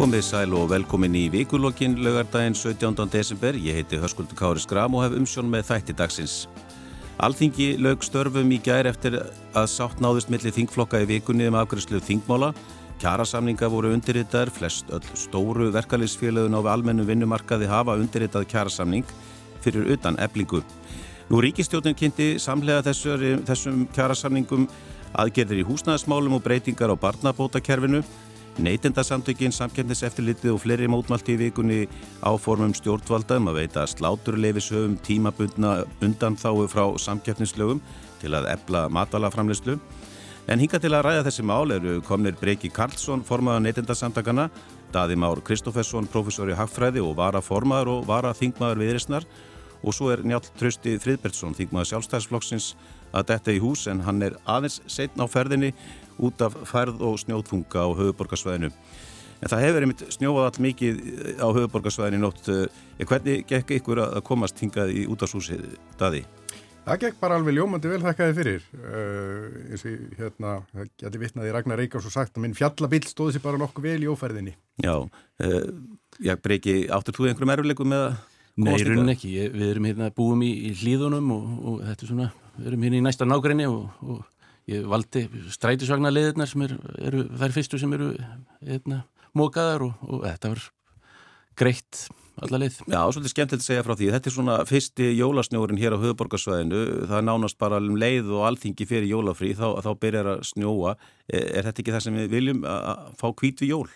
Komið sæl og velkomin í vikulokkin lögardaginn 17. desember. Ég heiti Hörskuldur Kári Skram og hef umsjón með þætti dagsins. Alþingi lög störfum í gær eftir að sátt náðust millir þingflokka í vikunni um afgjörslu þingmála. Kjarasamninga voru undirritar, flest öll stóru verkefliðsfélögun á almennum vinnumarkaði hafa undirritað kjarasamning fyrir utan eblingu. Nú ríkistjótin kynnti samlega þessum kjarasamningum aðgerðir í húsnæðismálum og breytingar á barnabótakerfinu. Neytendasamtökin, samkjöndiseftirlitið og fleiri mótmálti í vikunni áformum stjórnvalda um að veita sláturleifishöfum tímabundna undanþáu frá samkjöndinslögum til að ebla matalaframlislu. En hinga til að ræða þessi mál eru komnir Breki Karlsson, formaða neytendasamtakana, Daði Már Kristófesson, professor í Hagfræði og vara formaður og vara þingmaður viðrisnar og svo er Njálf Trösti Fridbertsson, þingmaður sjálfstæðsflokksins að detta í hús en hann er aðeins setn á ferðinni út af færð og snjóðfunga á höfuborgarsvæðinu. En það hefur einmitt snjóað all mikið á höfuborgarsvæðinu nótt. Hvernig gekk ykkur að komast hingað í útashúsið, Daði? Það gekk bara alveg ljómandi vel þakkaði fyrir. Uh, eins og hérna, það geti vittnaði Ragnar Reykjavík svo sagt að minn fjallabill stóði sér bara nokkuð vel í óferðinni. Já, uh, ég breyki, áttur þú einhverjum erfileikum með að Nei, raunin ekki. Ég, við erum hérna búum í, í hlýðunum og, og þetta er svona, við erum hérna í næsta nágrinni og, og ég valdi strætisvagnar leðirnar sem er, eru þær fyrstu sem eru hérna, mókaðar og, og þetta var greitt alla leið. Já, svolítið skemmtilegt að segja frá því. Þetta er svona fyrsti jólasnjórin hér á höfuborgarsvæðinu. Það er nánast bara um leið og alþingi fyrir jólafrí, þá, þá byrjar að snjóa. Er, er þetta ekki það sem við viljum að fá kvít við jól?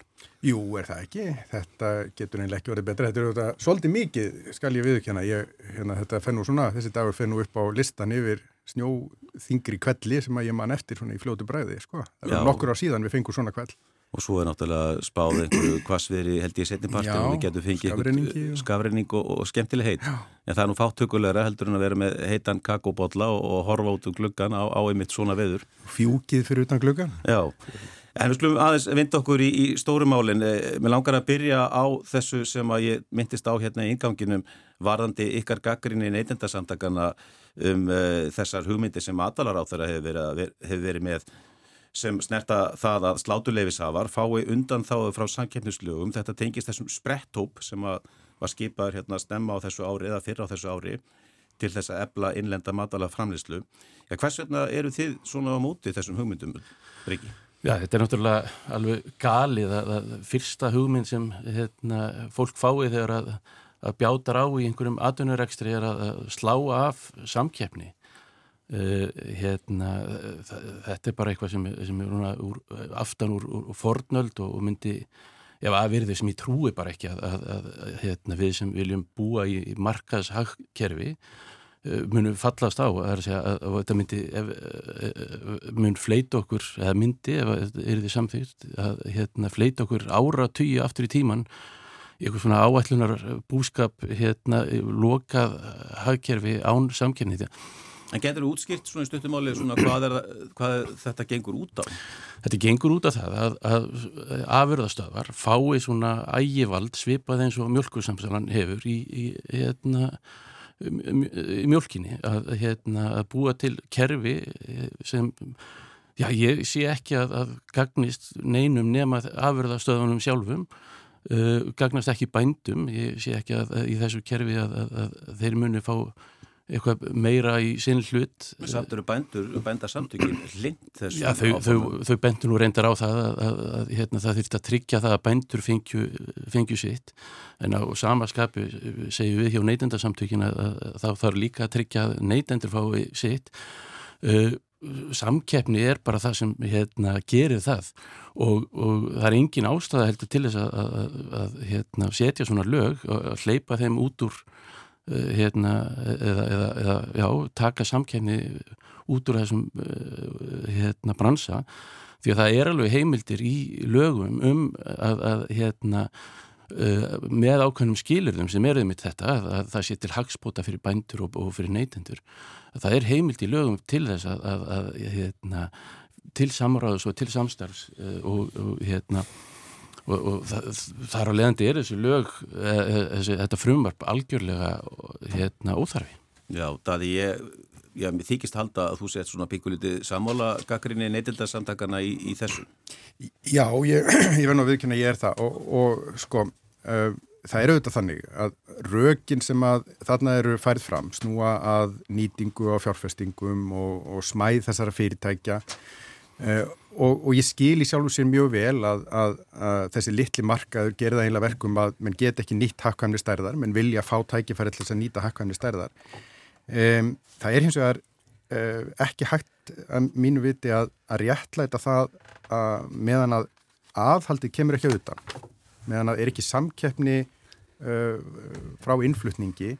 Jú, er það ekki. Þetta getur einlega ekki verið betra. Þetta er þetta svolítið mikið, skal ég viðkjanna. Ég, hérna, þetta fennu svona, þessi dagur fennu upp á listan yfir snjóþingri kvelli sem að ég man eftir svona í fljótu bræði, sko. Það er nokkur á síðan við fengum svona kvell. Og svo er náttúrulega spáð einhverju hvassveri held ég setnipartin og við getum fengið skafreining og, og skemmtileg heit. Já. En það er nú fáttökulegra heldur en að vera með heitan kakobotla og, og horfa út um gluggan á, á einmitt svona veður. Fjúkið fyrir utan gluggan? Já. En við skulum aðeins vinda okkur í, í stórumálinn. Mér langar að byrja á þessu sem að ég myndist á hérna í inganginum varðandi ykkar gaggrinni neytendasamtakana um uh, þessar hugmyndir sem matalar á þeirra hefur verið, hef verið með sem snerta það að slátuleifishafar fái undan þáðu frá samkeppnislögum. Þetta tengist þessum spretthóp sem var skipaður hérna að stemma á þessu ári eða fyrra á þessu ári til þess að ebla innlenda matala framleyslu. Ja, hvers vegna eru þið svona á móti þessum hugmyndum, Riki? Já, þetta er náttúrulega alveg galið að, að fyrsta hugmynd sem hérna, fólk fái þegar að, að bjátar á í einhverjum atvinnurekstri er að, að slá af samkeppni. Uh, hérna, þetta er bara eitthvað sem, sem er úr, aftan úr, úr fornöld og, og myndi, ef aðverðið sem ég trúi bara ekki að, að hérna, við sem viljum búa í, í markaðshagkerfi uh, munum fallast á að, að þetta myndi ef, mun fleit okkur eða myndi, ef þetta er því samþýrt að hérna, fleit okkur ára tíu aftur í tíman eitthvað svona áætlunar búskap hérna, lokað hagkerfi án samkerni þetta En getur þú útskýrt svona í stuttumáli svona hvað, er, hvað þetta gengur út á? Þetta gengur út á það að, að afurðastöðvar fái svona ægivald svipað eins og mjölkursamsalan hefur í, í, hérna, mjölkinni að, hérna, að búa til kerfi sem já, ég sé ekki að, að gagnist neinum nema afurðastöðunum sjálfum uh, gagnast ekki bændum. Ég sé ekki að í þessu kerfi að þeir muni fá eitthvað meira í sinn hlut. Samt eru bændur, bændarsamtökin lind þessu Já, þau, þau, þau bændur nú reyndar á það að, að, að hérna, það þurft að tryggja það að bændur fengju, fengju sitt. En á samaskapu segjum við hjá neytendarsamtökin að, að þá þarf líka að tryggja að neytendur fái sitt. Uh, samkeppni er bara það sem hérna, gerir það. Og, og það er engin ástæða heldur til þess að hérna, setja svona lög og hleypa þeim út úr hérna eða, eða, eða já, taka samkefni út úr þessum hérna bransa. Því að það er alveg heimildir í lögum um að, að hérna með ákveðnum skilurðum sem er um þetta að, að það sé til hagspóta fyrir bændur og, og fyrir neytendur það er heimild í lögum til þess að, að hérna, til samráðus og til samstarfs og, og hérna og, og það, þar á leðandi er þessu lög e, e, þessi, þetta frumvarp algjörlega hérna óþarfi Já, það er ég já, þykist halda að þú sett svona píkulítið sammála gaggrinni neytildarsamtakana í, í þessu? Já, ég, ég verð nú að viðkynna að ég er það og, og sko, uh, það er auðvitað þannig að rökin sem að þarna eru færið fram snúa að nýtingu á fjárfestingum og, og smæð þessara fyrirtækja. Uh, og, og ég skil í sjálfu sér mjög vel að, að, að þessi litli markaður gerða einlega verkum að mann get ekki nýtt hakkvæmni stærðar, menn vilja fá tækifæri til þess að nýta hakkvæmni stærðar. Um, það er hins vegar uh, ekki hægt að mínu viti að, að réttlæta það að meðan að aðhaldi kemur ekki auðvitað, meðan að er ekki samkeppni frá innflutningi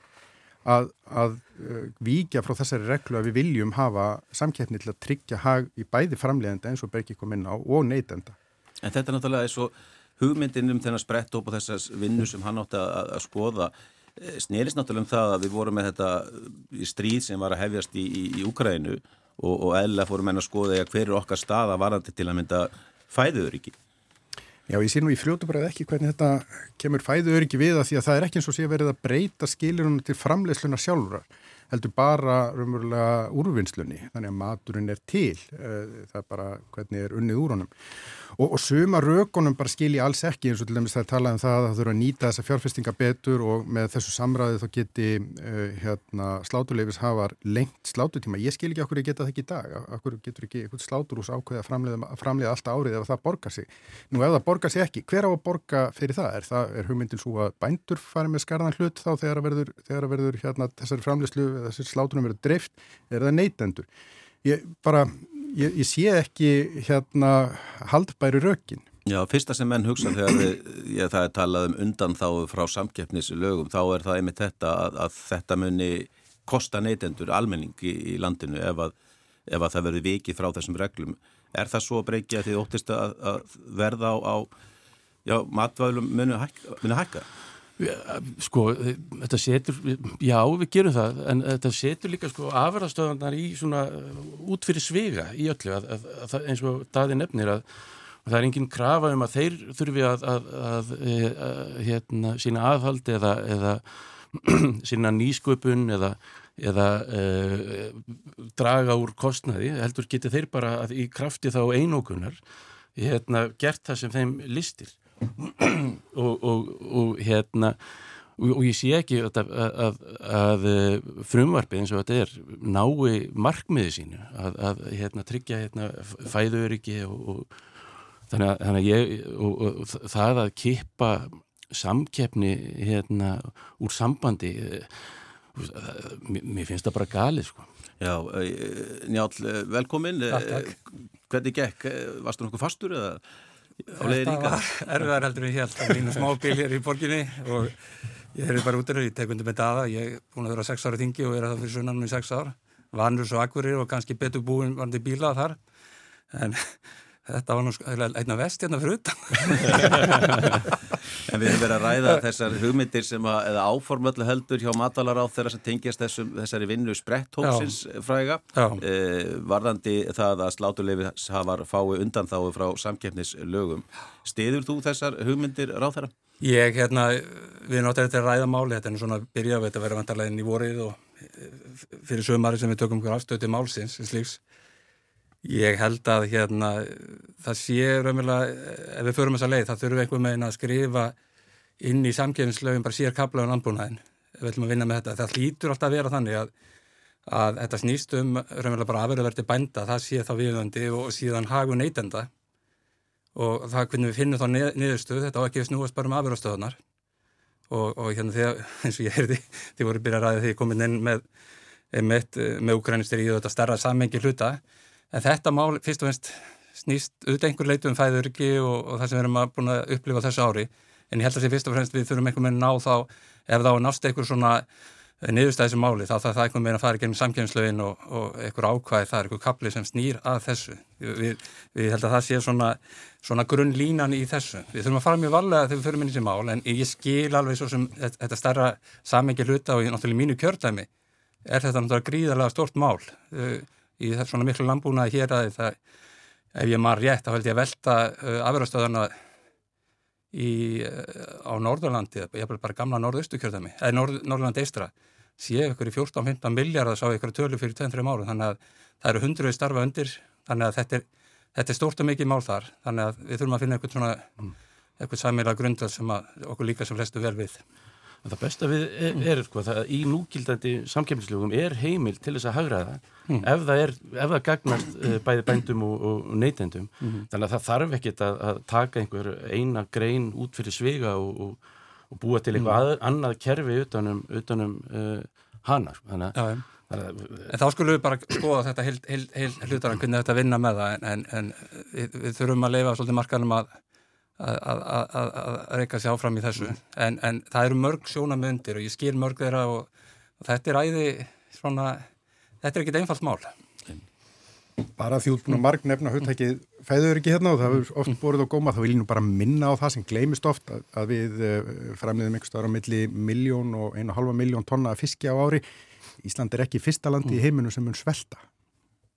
að, að uh, víkja frá þessari reglu að við viljum hafa samkeppni til að tryggja hag í bæði framlegenda eins og Bergi kom inn á og neytenda. En þetta er náttúrulega eins og hugmyndin um þennan sprett og þessas vinnu sem hann átti að, að skoða Eh, snerist náttúrulega um það að við vorum með þetta eh, í stríð sem var að hefjast í, í, í Úkrænu og, og eðla fórum enn að skoða eða hver er okkar staða varandi til að mynda fæðuöryggi. Já, ég sé nú í fljótu bara ekki hvernig þetta kemur fæðuöryggi við að því að það er ekki eins og sé verið að breyta skilirunum til framleiðsluna sjálfur heldur bara rumurlega úrvinnslunni, þannig að maturinn er til, eh, það er bara hvernig er unnið úr honum og, og suma rökunum bara skilji alls ekki eins og til dæmis það er talað um það að það þurfa að nýta þessa fjárfestinga betur og með þessu samræði þá geti uh, hérna, sláturleifis hafar lengt sláturtíma. Ég skil ekki okkur ég geta það ekki í dag, okkur getur ekki eitthvað sláturús ákveð að framleiða, framleiða alltaf árið ef það borgar sig. Nú ef það borgar sig ekki, hver á að borga fyrir það? Er, það, er hugmyndin svo að bændur fari með skarðan hlut þá þegar að verður, þegar að verður hérna, þessari framleiðslu, þessari sláturum verður dreift, er það neytendur? Ég bara ég, ég sé ekki hérna haldbæri rökin. Já, fyrsta sem menn hugsa þegar ég, það er talað um undan þá frá samkeppnislögum, þá er það einmitt þetta að, að þetta muni kosta neytendur almenning í, í landinu ef að, ef að það verður vikið frá þessum reglum. Er það svo breykja því óttist að, að verða á, á já, matvælum muni hækka? Sko, þetta setur, já við gerum það, en þetta setur líka sko afræðastöðanar í svona út fyrir svega í öllu, að, að, að, eins og daði nefnir að það er enginn krafa um að þeir þurfi að e, hérna, sína aðhald eða, eða sína nýsköpun eða, eða e, draga úr kostnaði, heldur geti þeir bara í krafti þá einókunar hérna, gert það sem þeim listir og, og, og hérna og, og ég sé ekki að, að, að frumvarfi eins og þetta er nái markmiði sínu að, að hérna, tryggja hérna, fæðuriki og þannig að, þannig ég, og það að kippa samkeppni hérna úr sambandi mér finnst það bara galið sko. Já, eh, Njál, velkomin. Hvernig gekk, varstu nokkuð fastur eða Þetta var erfiðar heldur en ég held að mínu smábíl hér í borginni og ég er bara út af það, ég tek undir með daða, ég er búin að vera 6 ára þingi og er að það fyrir sunnanum í 6 ár, vanur svo akkurir og kannski betur búin varandi bílað þar, en þetta var nú einna vest hérna fyrir utan. En við hefum verið að ræða þessar hugmyndir sem að, eða áformöllu heldur hjá matalar á þeirra sem tengjast þessum, þessari vinnu spretthópsins fræga eh, varðandi það að slátulefi hafar fái undan þáu frá samkeppnislögum. Stiður þú þessar hugmyndir ráð þeirra? Ég, hérna, við erum áttið að ræða máli, þetta er svona að byrja að vera vantarlegin í vorið og eh, fyrir sögumari sem við tökum okkur afstöði málsins, slíks. Ég held að hérna, það sé raunverulega, ef við förum þessa leið, það þurfum einhver megin að skrifa inn í samkjöfnislaugin bara sér kabla á landbúnaðin, við ætlum að vinna með þetta. Það hlýtur alltaf að vera þannig að, að þetta snýst um raunverulega bara afverðverdi bænda, það sé þá viðöndi og síðan hagu neytenda og það hvernig við finnum þá niðurstuð, þetta á ekki snúast bara um afverðastöðunar og, og hérna þegar, eins og ég heyrði, þið voru byrjað að ræða því komin inn með, með, með Ukraínistir En þetta mál fyrst og finnst snýst auðvitað einhver leitu um fæðurki og, og það sem við erum að búin að upplifa þessu ári en ég held að það fyrst og finnst við þurfum einhvern veginn að ná þá ef þá nást einhver svona eh, niðurstæðisum máli þá þarf það einhvern veginn að fara genið samkjömslögin og, og einhver ákvæði það er einhver kapli sem snýr að þessu. Við, við held að það sé svona, svona grunn línan í þessu. Við þurfum að fara mjög varlega þegar við förum inn í þessi mál en ég skil alveg svo sem þetta starra samengi hluta og náttúrulega mínu kjördæmi er þetta náttúrulega gríðarlega stort mál. Í svona miklu landbúnaði hér að það, ef ég maður rétt, þá held ég að velta uh, afverðastöðana uh, á Norðurlandi, ég hef bara gamla norðaustukjörðami, eða Norð, Norðurlandi eistra, sé ykkur í 14-15 miljardar sá ykkur tölu fyrir 2-3 árum þannig að það eru hundruði starfa undir þannig að þetta er, þetta er stórt og mikið mál þar þannig að við þurfum að finna eitthvað svona mm. eitthvað sammeila grundal sem okkur líka sem flestu vel við Það besta við er, er sko að í núgildandi samkemmislugum er heimil til þess að hagraða mm. ef það er, ef það gagnast uh, bæði bændum og, og neytendum mm. þannig að það þarf ekkit að, að taka einhver eina grein út fyrir svega og, og, og búa til eitthvað mm. annað kerfi utanum, utanum uh, hanar sko. þannig að ja, En þá skulum við bara skoða þetta heil, heil, heil hlutar hvernig þetta vinna með það en, en við, við þurfum að leifa svolítið markanum að að reyka sér áfram í þessu. Mm. en, en það eru mörg sjónamöndir og ég skil mörg þeirra og, og þetta er æði svona, þetta er ekkit einfalt mál. Bara því út búin að marg nefna hugtækið fæður ekki hérna og það hefur oft borðið á góma þá vil ég nú bara minna á það sem gleymist oft að, að við uh, framliðum einhver staðar á milli miljón og einu og halva miljón tonna fiski á ári. Ísland er ekki fyrsta landi mm. í heiminu sem mun svelta.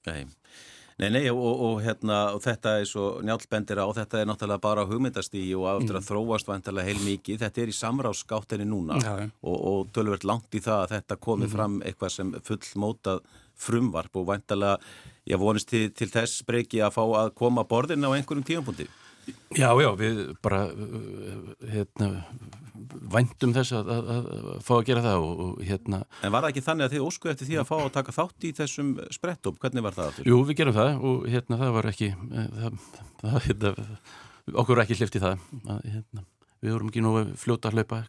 Nei Nei, nei, og, og, hérna, og þetta er svo njálbendir á, þetta er náttúrulega bara hugmyndastígi og aftur að mm. þróast vantarlega heil mikið, þetta er í samráðsskáttinni núna ja. og, og tölverð langt í það að þetta komi mm. fram eitthvað sem fullmótað frumvarp og vantarlega, ég vonist til, til þess breyki að fá að koma borðin á einhverjum tíumpunkti. Já, já, við bara hérna, væntum þess að, að, að fá að gera það og, og hérna En var það ekki þannig að þið ósku eftir því að fá að taka þátt í þessum sprettum? Hvernig var það? Jú, við gerum það og hérna það var ekki eh, það, það, hérna, okkur ekki hlifti það að, hérna, við vorum ekki nú fljóta að hlaupa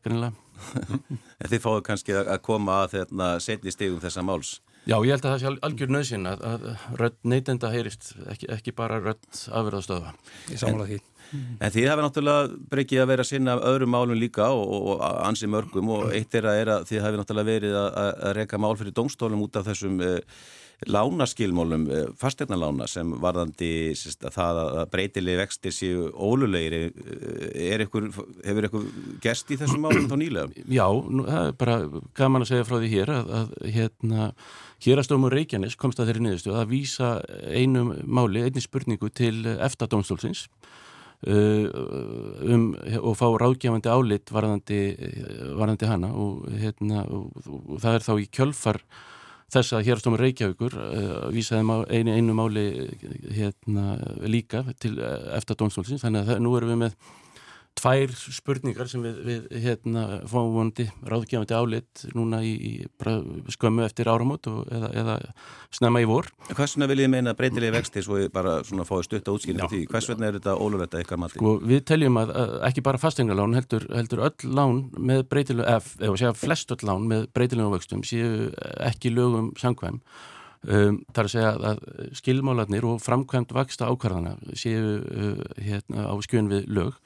En þið fáðu kannski að koma að hérna, setni stegum þessa máls Já, ég held að það sé algjör nöðsinn að, að rödd neytenda heyrist, ekki, ekki bara rödd afverðastöða. Ég samanlega því. En því það hefur náttúrulega breykið að vera sinna öðrum málum líka og, og ansi mörgum og eitt er að, er að því það hefur náttúrulega verið að, að reyka mál fyrir domstólum út af þessum eh, lánaskilmálum, eh, fasteignalána sem varðandi sérst, að það að breytilegi vextir séu ólulegir eh, ykkur, hefur ykkur gerst í þessum málum þá nýlega? Já, nú, það er bara gaman að segja frá því hér að, að hérna Hérastómur Reykjanes komst að þeirri niðurstu að vísa einum máli, einni spurningu til eftir dómstólsins Uh, um, og fá ráðgjafandi álit varðandi, varðandi hana og, hérna, og, og það er þá í kjölfar þess að hérastómur Reykjavíkur uh, vísaði einu, einu máli hérna, líka til eftir dómstólsins. Þannig að það, nú erum við með tvær spurningar sem við, við hérna, fáum vonandi ráðgjafandi álit núna í, í skömmu eftir áramót og, eða, eða snemma í vor. Hvers vegna vil ég meina breytilegi vexti svo við bara fáum stutt að útskýra því? Hvers vegna er þetta ólöfetta eitthvað mati? Sko, við teljum að, að ekki bara fastengalán heldur, heldur öll lán með breytilegu, eða segja flest öll lán með breytilegu vextum séu ekki lögum sangvæm. Um, það er að segja að skilmálarnir og framkvæmt vaksta ákvarðana séu uh, hérna, á skjön við lög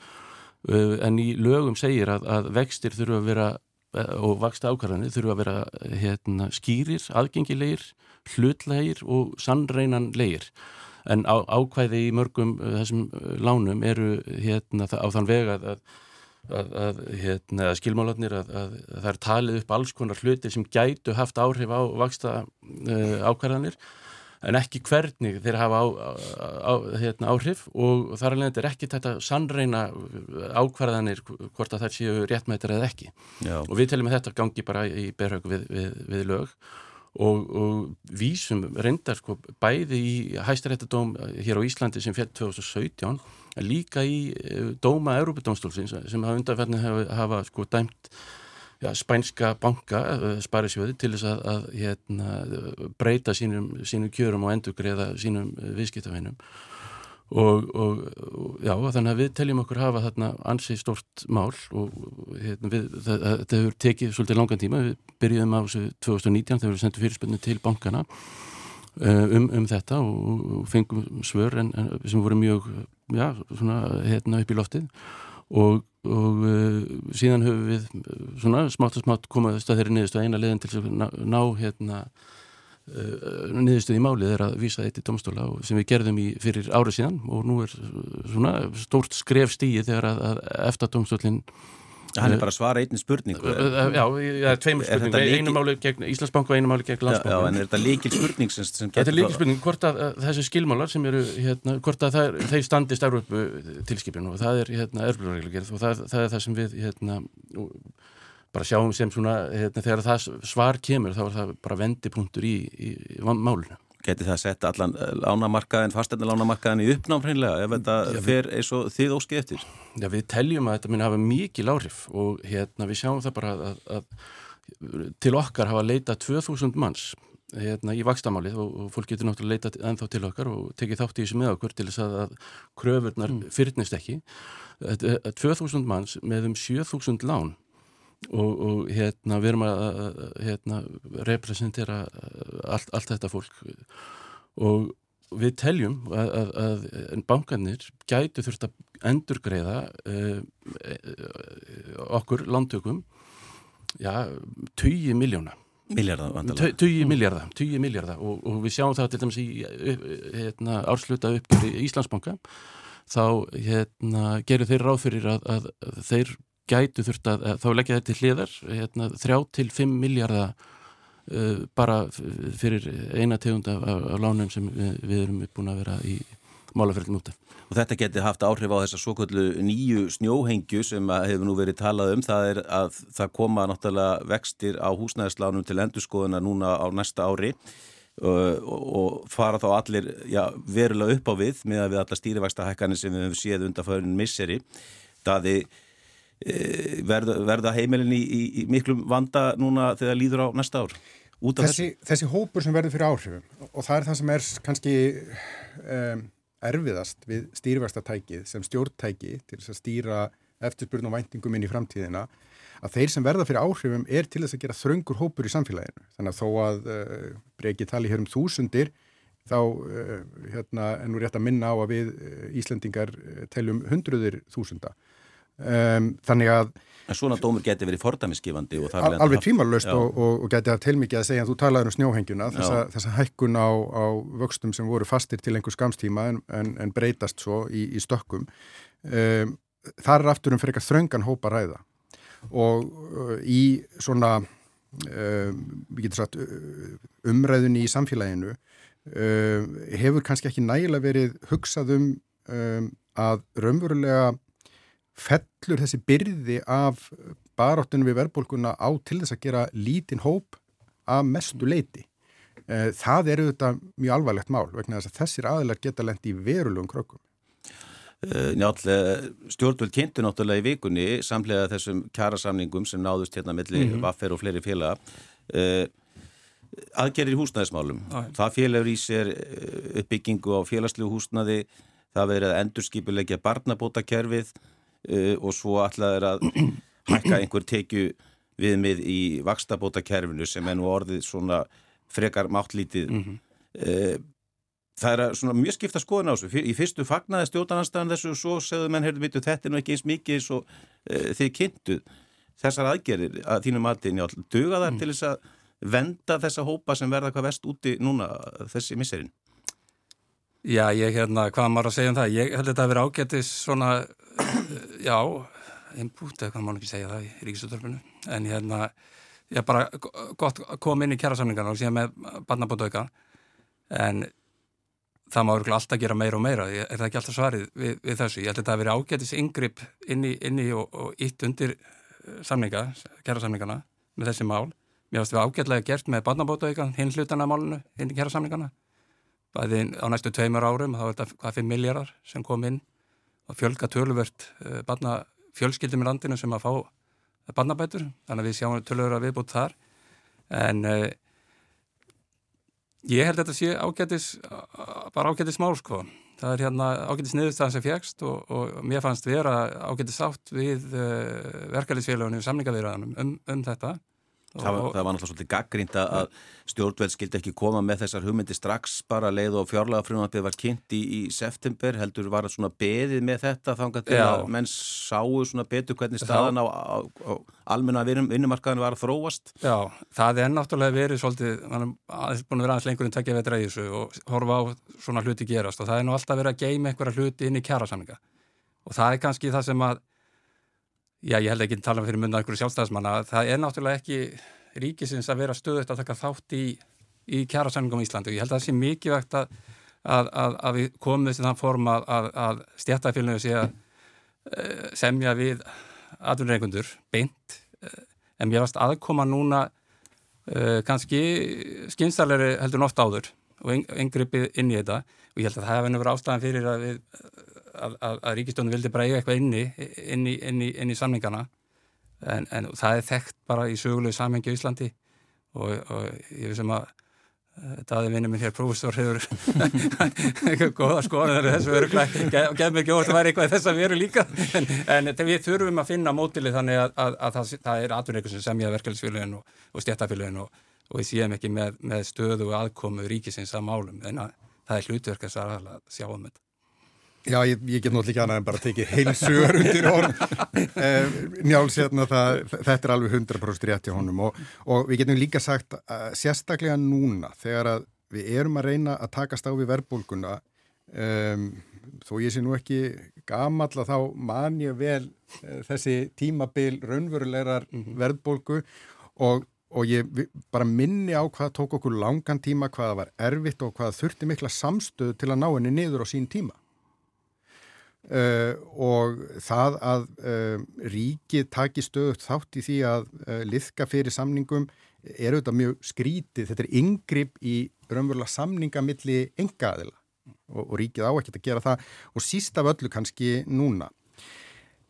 en í lögum segir að, að vextir þurfa að vera uh, og vaksta ákvarðanir þurfa að vera hérna, skýrir, aðgengilegir hlutlegir og sannreinanlegir en á, ákvæði í mörgum þessum lánum eru hérna, á þann vega að, að, að hérna, skilmálarnir að það er talið upp alls konar hluti sem gætu haft áhrif á vaksta ákvarðanir en ekki hvernig þeir hafa á, á, hérna, áhrif og þar alveg er ekki þetta sannreina ákvarðanir hvort að þær séu réttmættir eða ekki Já. og við teljum að þetta gangi bara í berhaug við, við, við lög og, og vísum reyndar sko bæði í hæstaréttadóm hér á Íslandi sem fjall 2017 líka í eh, dóma Európa-dómstólsins sem hafa undanferðin hafa, hafa sko dæmt já, spænska banka, eh, sparisjóði til þess að, að hérna, breyta sínum, sínum kjörum og endugriða sínum eh, viðskiptafinnum og, og, og já, þannig að við teljum okkur hafa þarna ansi stort mál og hérna, við, það, þetta hefur tekið svolítið langan tíma, við byrjuðum á 2019 þegar við sendum fyrirspilnu til bankana eh, um, um þetta og, og fengum svör en, en, sem voru mjög já, svona, hérna upp í loftið og, og uh, síðan höfum við svona smátt og smátt komaðist að þeirri niðurstu eina leðin til að ná, ná hérna uh, niðurstuð í málið er að vísa þetta í domstóla sem við gerðum í fyrir árið síðan. Og nú er svona stórt skref stíði þegar að, að eftir domstólinn Hann er bara að svara einni spurningu Já, það er tveimur spurningu einu máli gegn Íslandsbank og einu máli gegn Landsbank Já, en er þetta líkil spurning sem, sem Þetta er líkil spurning, hvort að þessi skilmálar sem eru, hérna, hvort að þeir standist Európu tilskipinu og það er hérna erflurreglugerð og það, það er það sem við hérna bara sjáum sem svona, hérna, þegar það svar kemur þá er það bara vendipunktur í, í, í málunum. Geti það að setja allan lánamarkaðin, fastenni lánamarkaðin í uppnám hreinlega ef þetta Já, fer eins og þið óskið eftir? Já, við teljum að þetta minna hafa mikið láhrif og hérna við sjáum það bara að, að, til okkar hafa leitað 2000 manns hérna í vakstamálið og, og fólk getur náttúrulega leitað ennþá til okkar og tekið þátt í þessu með okkur til þess að, að kröfurnar mm. fyrnist ekki. 2000 manns með um 7000 lán og, og hérna við erum að hérna, representera allt, allt þetta fólk. Og við teljum að, að, að bankanir gætu þurft að endurgreiða uh, okkur landtökum já, 20 miljóna Tugi miljarda, tugi miljarda og, og við sjáum það til dæmis í hérna, ársluta upp í Íslandsbanka. Þá hérna, gerir þeir ráð fyrir að, að þeir gætu þurft að, þá leggja þetta til hliðar hérna, 3-5 miljardar uh, bara fyrir eina tegund af, af lánum sem við, við erum búin að vera í málafærlum út af. Og þetta geti haft áhrif á þessa svo kvöldu nýju snjóhengju sem hefur nú verið talað um. Það er að það koma náttúrulega vextir á húsnæðislánum til endurskoðuna núna á næsta ári og, og fara þá allir já, verulega upp á við með að við alla stýrivægsta hækkanir sem við hefum séð undanfæðun misseri. Það er Eh, verða, verða heimilin í, í, í miklum vanda núna þegar líður á næsta ár? Þessi, þessi hópur sem verður fyrir áhrifum og það er það sem er kannski um, erfiðast við stýrverstatækið sem stjórntæki til þess að stýra eftirspurn og væntingum inn í framtíðina að þeir sem verða fyrir áhrifum er til þess að gera þröngur hópur í samfélaginu. Þannig að þó að uh, breyki tali hér um þúsundir þá uh, hérna, er nú rétt að minna á að við uh, Íslandingar teljum hundruðir þúsunda Um, þannig að en svona dómur geti verið fordæmisgifandi al, alveg tvímarlaust og, og, og geti að tilmikið að segja. Að þú talaður um snjóhengjuna þessa, þessa hækkun á, á vöxtum sem voru fastir til einhver skamstíma en, en, en breytast svo í, í stökkum. Um, þar er aftur um fyrir eitthvað þröngan hópa ræða. Og uh, í svona um, sagt, umræðunni í samfélaginu hefur kannski ekki nægilega verið hugsað um, um að raunverulega fellur þessi byrði af baráttunum við verðbólkuna á til þess að gera lítinn hóp af mestu leiti. Eh, það eru þetta mjög alvarlegt mál vegna þess að þessir aðilar geta lendi í verulegum krökkum. Eh, Njálf, stjórnvöld kynntu náttúrulega í vikunni samlega þessum kjærasamningum sem náðust hérna melli mm -hmm. vaffer og fleiri félaga eh, aðgerir í húsnæðismálum. Æ. Það félagur í sér uppbyggingu á félagslegu húsnæði, það verið að endurskipulegja barnabótakerfið uh, og svo alltaf er að hækka einhver tekju viðmið í vakstabótakerfinu sem er nú orðið svona frekar máttlítið mm -hmm. uh, það er svona mjög skipta skoðun á þessu í fyrstu fagnaði stjórnarnanstæðan þessu og svo segðu menn, heyrðu, veitu, þetta er nú ekki eins mikið eins og uh, þið kynntuð þessar aðgerir að þínu mati duga þar mm. til þess að venda þessa hópa sem verða hvað vest úti núna þessi misserinn Já, ég hérna, hvað maður að segja um það? Ég held þetta að vera ágættis svona já, input, eða hvað má ekki segja það í ríkisutörfunu, en hérna ég bara gott að koma inn í kjærasamlingarna og síðan með barnabótauka. En það má örgulega alltaf gera meira og meira, er það ekki alltaf svarið við, við þessu, ég held þetta að vera ágætis yngripp inn í, inn í og, og ítt undir eh, samlinga, kjærasamlingarna með þessi mál, mér finnst við ágætlega gert með barnabótauka, hinn hlutana málunu inn í kjærasamlingarna, bæði á næstu tveimur árum, þá er þetta hvað fyrir miljardar sem kom inn að fjölga töluvert uh, barna fjölskyldum í landinu sem að fá barnabætur, þannig að við sjáum töluvert að viðbútt þar. En uh, ég held þetta sé ágætis bara ágætis mál sko. Það er hérna ágætis niðurstaðan sem fjækst og, og mér fannst vera ágætis átt við eh, verkefliðsfélagunum og samlingavirðanum um, um þetta Það var, það var náttúrulega svolítið gaggrínt að stjórnveld skildi ekki koma með þessar hugmyndi strax bara leið og fjárlega frumvarpið var kynnt í, í september, heldur var það svona beðið með þetta þannig að Já. menn sáu svona betur hvernig staðan á, á, á almenna vinnumarkaðinu var að þróast. Já, það er náttúrulega verið svolítið, mann er búin að vera aðeins lengur en takkja veitra í þessu og horfa á svona hluti gerast og það er nú alltaf verið að geima einhverja hluti inn í kjærasamlinga og það er kannski það sem að já ég held ekki að tala fyrir munna einhverju sjálfstæðismanna, það er náttúrulega ekki ríkisins að vera stöðut að taka þátt í, í kjærasamlingum í Íslandi. Og ég held að það sé mikið vegt að, að, að, að við komum þessi þann form að stjættafélaginu sé að uh, semja við aðunreikundur beint. Uh, en mér varst aðkoma núna uh, kannski skynstarleiri heldur nátt áður og engripið inn í þetta. Og ég held að það hefði verið ástæðan fyrir að, að, að, að ríkistónu vildi bara eiga eitthvað inni inn í, inn í, inn í samningana. En, en það er þekkt bara í sögulegu samhengi á Íslandi. Og, og ég veist sem að Daði vinnu minn hér, prófessor, hefur eitthvað goða skoðan þessu öruglega, og gef mér ekki óvart að vera eitthvað þess að veru líka, en, en við þurfum að finna mótilið þannig að, að, að það, það er atvinningu sem semjaði verkefælisfélagin og, og stjættafélagin og, og við séum ekki með, með stöðu og aðkomu ríkisins að málum, en að, það er hlutverk að sjá um þetta. Já, ég, ég get náttúrulega ekki annað en bara tekið heilsugur undir orð. Eh, Njáls, hérna, það, þetta er alveg 100% rétt hjá honum og, og við getum líka sagt að sérstaklega núna þegar að við erum að reyna að takast á við verbulguna um, þó ég sé nú ekki gamall að þá man ég vel uh, þessi tímabil raunverulegar mm -hmm. verbulgu og, og ég bara minni á hvað tók okkur langan tíma, hvaða var erfitt og hvaða þurfti mikla samstöð til að ná henni niður á sín tíma. Uh, og það að uh, ríkið taki stöðut þátt í því að uh, liðka fyrir samningum er auðvitað mjög skrítið, þetta er yngripp í raunverulega samningamilli engaðila og, og ríkið á ekkert að gera það. Og síst af öllu kannski núna.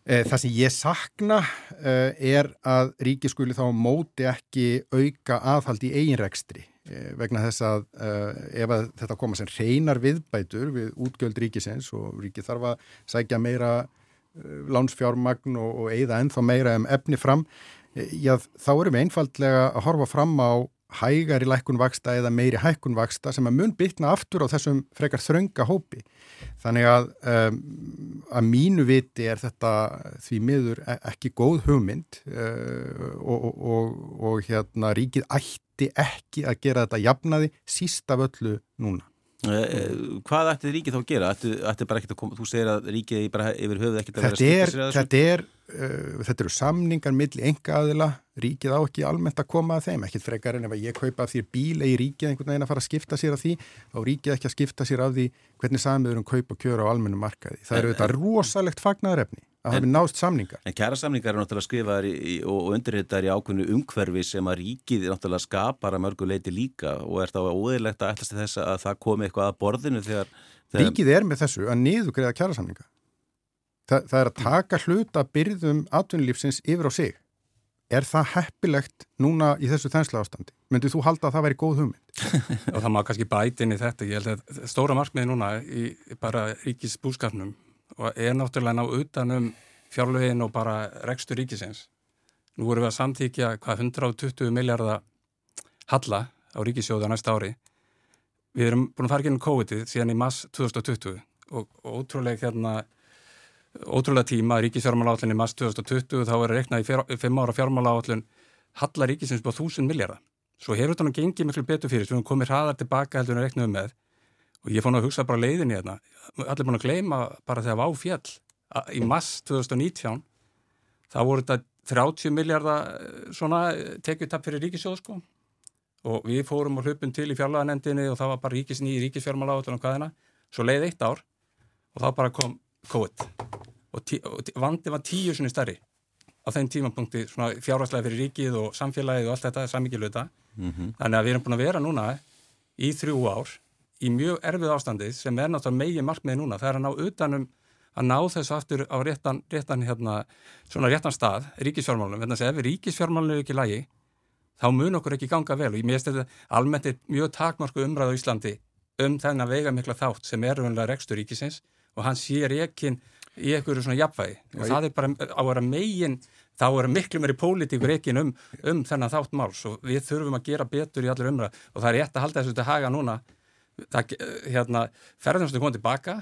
Það sem ég sakna er að ríkið skuli þá móti ekki auka aðhald í eiginrekstri Eh, vegna þess að uh, ef að þetta koma sem reynar viðbætur við útgjöld ríkisins og ríkið þarf að sækja meira uh, lánsfjármagn og, og eigða ennþá meira um efni fram, já þá erum við einfallega að horfa fram á hægari lækkunvaksta eða meiri hækkunvaksta sem að mun bytna aftur á þessum frekar þrönga hópi. Þannig að um, að mínu viti er þetta því miður e, ekki góð hugmynd uh, og, og, og hérna ríkið ætti ekki að gera þetta jafnaði síst af öllu núna. Uh, hvað ætti ríkið þá að gera? Ætti, ætti bara ekkert að koma, þú segir að ríkið yfir höfuð ekkert að vera að skipta sér að þessu? Þetta er, uh, þetta eru samningar milli enga aðila, ríkið á ekki almennt að koma að þeim, ekkert frekar en ef ég kaupa þér bíl eða ríkið einhvern veginn að fara að skipta sér af því, þá ríkið ekki að skipta sér af því hvernig samiður um kaup og kjöra á almennu markaði. Það eru þetta rosalegt fagnaðarefni að hafi nást samningar. En kæra samningar er náttúrulega skrifaðar og, og undirhittar í ákveðinu umhverfi sem að ríkið náttúrulega skapar að mörgu leiti líka og er þá óðurlegt að ætlasti þess að það komi eitthvað að borðinu þegar... þegar... Ríkið er með þessu að niðugreiða kæra samninga. Þa, það er að taka hluta byrðum atvinnulífsins yfir á sig. Er það heppilegt núna í þessu þensla ástandi? Myndið þú halda að það væri góð hugmynd? og það má kannski bætin í þetta. Ég held að stóra markmiði núna í bara ríkis búskapnum og er náttúrulega ná utanum fjárlögin og bara rekstur ríkisins. Nú vorum við að samtíkja hvað 120 miljardar halla á ríkisjóðu á næsta ári. Við erum búin að fara ekki inn COVID-ið síðan í mass 2020 og, og ótrúlega hérna ótrúlega tíma ríkisfjármáláallin í mass 2020 þá er reiknað í 5 ára fjármáláallin halla ríkisins búið 1000 miljardar. Svo hefur þetta nú gengið miklu betur fyrir, svo við komum hraðar tilbaka heldur en reiknaðum með. Og ég fór nú að hugsa bara leiðinni hérna. Allir búin að gleyma bara þegar Vá fjall í mass 2019 þá voru þetta 30 miljardar eh, svona eh, tekjutapp fyrir ríkisjóð sko. Og við fórum og hlupum til í fjarlaganendinni og það var bara ríkisni í ríkisfjármála átum og hvaðina, svo leiði eitt ár og þá bara kom COVID og, og vandi var tíu sinni stærri á þeim tímapunkti svona fjárhagslega fyrir ríkið og samfélagið og allt þetta samíkiluta mm -hmm. þannig að við erum búin að vera núna í þrjú ár í mjög erfið ástandið sem er náttúrulega megin markmið núna, það er að ná utanum að ná þessu aftur á réttan, réttan hérna, svona réttan stað, ríkisfjármálunum, þannig að ef ríkisfjármálunum er ekki lægi, þá mun okkur ekki ganga vel. Og ég meðst þetta almennt er mjög takmarku umræð á Íslandi um þennan veiga mikla þátt sem er umlega rekstur ríkisins. Og hann sér ekki í einhverju svona jafnvægi. Og það er bara á að vera megin þá er miklu meiri pólitíkur ekki um, um þennan þátt máls og við þurfum að gera betur í allir umræð og það er rétt að halda þessu til haga núna. Það, hérna, ferðarnastu komið tilbaka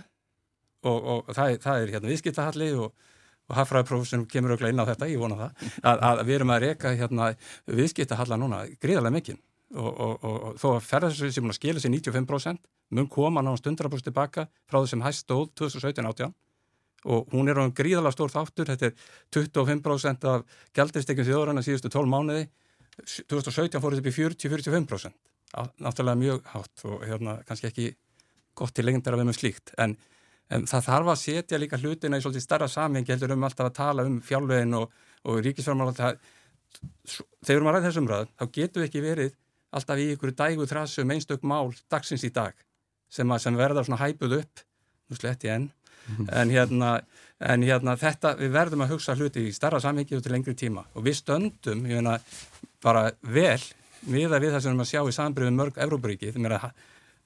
og, og það, það er hérna viðskiptahalli og, og hafraðprófessum kemur auðvitað inn á þetta, ég vona það, að, að við erum að reyka hérna viðskiptahalla núna gríðarlega mikinn. Og, og þó að ferðarnastu sem skilja sér 95% mun koma náðan 100% tilbaka frá þessum hæst stóð 2017-18 og hún er á um gríðarlega stór þáttur, þetta er 25% af gældinstekjum þjóðurinn að síðustu 12 mánuði. 2017 fór þetta upp í 40-45% náttúrulega mjög hátt og hérna kannski ekki gott til lengndar að við með slíkt. En, en það þarf að setja líka hlutina í svolítið starra samhengi heldur um alltaf að tala um fjálflegin og, og ríkisfjármál þegar að ræða þessum ræð þá getum við ekki verið alltaf í ykkur dægu þrassu um einstök mál dagsins í dag sem, að, sem verða svona hæpuð upp. Nú slett ég enn. En, hérna, en hérna þetta við verðum að hugsa hluti í starra samhengi og til lengri tíma. Og við stöndum ég meina bara vel viða við það sem við erum að sjá í sambriðum mörg Európaríki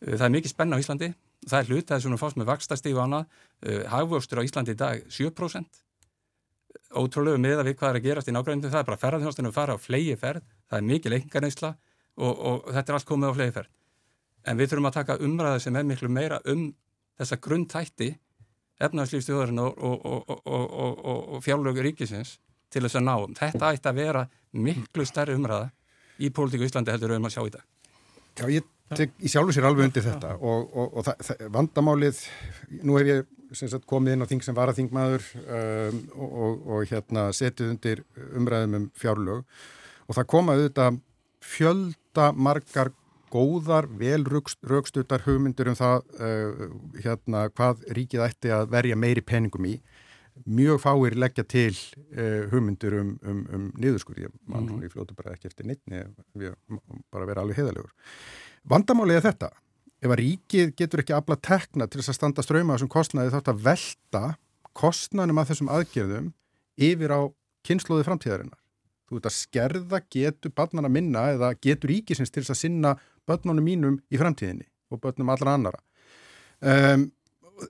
það er mikið spenna á Íslandi. Það er hlut það er svona fást með vakstastígu og annað. Hagvöxtur á Íslandi í dag 7% ótrúlegu miða við hvað er að gerast í nákvæmdu það er bara ferðarþjónastinu að fara á flegi ferð það er mikið leikingarneysla og, og þetta er allt komið á flegi ferð en við þurfum að taka umræðu sem er miklu meira um þessa grundtætti efnarslýfstjóðurinn og, og, og fjárlögur ríkisins til þess að ná. Þetta ætti að vera miklu stærri umræða í pólitíku Íslandi heldur við um að sjá í dag. Já, ég tek í sjálfu sér alveg undir þetta og það, það, vandamálið, nú hef ég sagt, komið inn á þing sem var að þingmaður um, og hérna setið undir umræðum um fjárlög og það komaði þetta fjölda margar góðar, vel raukstuttar hugmyndur um það uh, hérna, hvað ríkið ætti að verja meiri peningum í. Mjög fáir leggja til uh, hugmyndur um, um, um niðurskur. Ég mann mm. ég fljótu bara ekki eftir neittni, við bara vera alveg heðalegur. Vandamálið er þetta. Ef að ríkið getur ekki afla tekna til þess að standa ströyma þessum kostnaði þátt að velta kostnanum að þessum aðgerðum yfir á kynnslóði framtíðarinnar. Þú veit að skerða getur barnana minna eða getur ríkisins til þess að sinna börnunum mínum í framtíðinni og börnum allra annara. Um,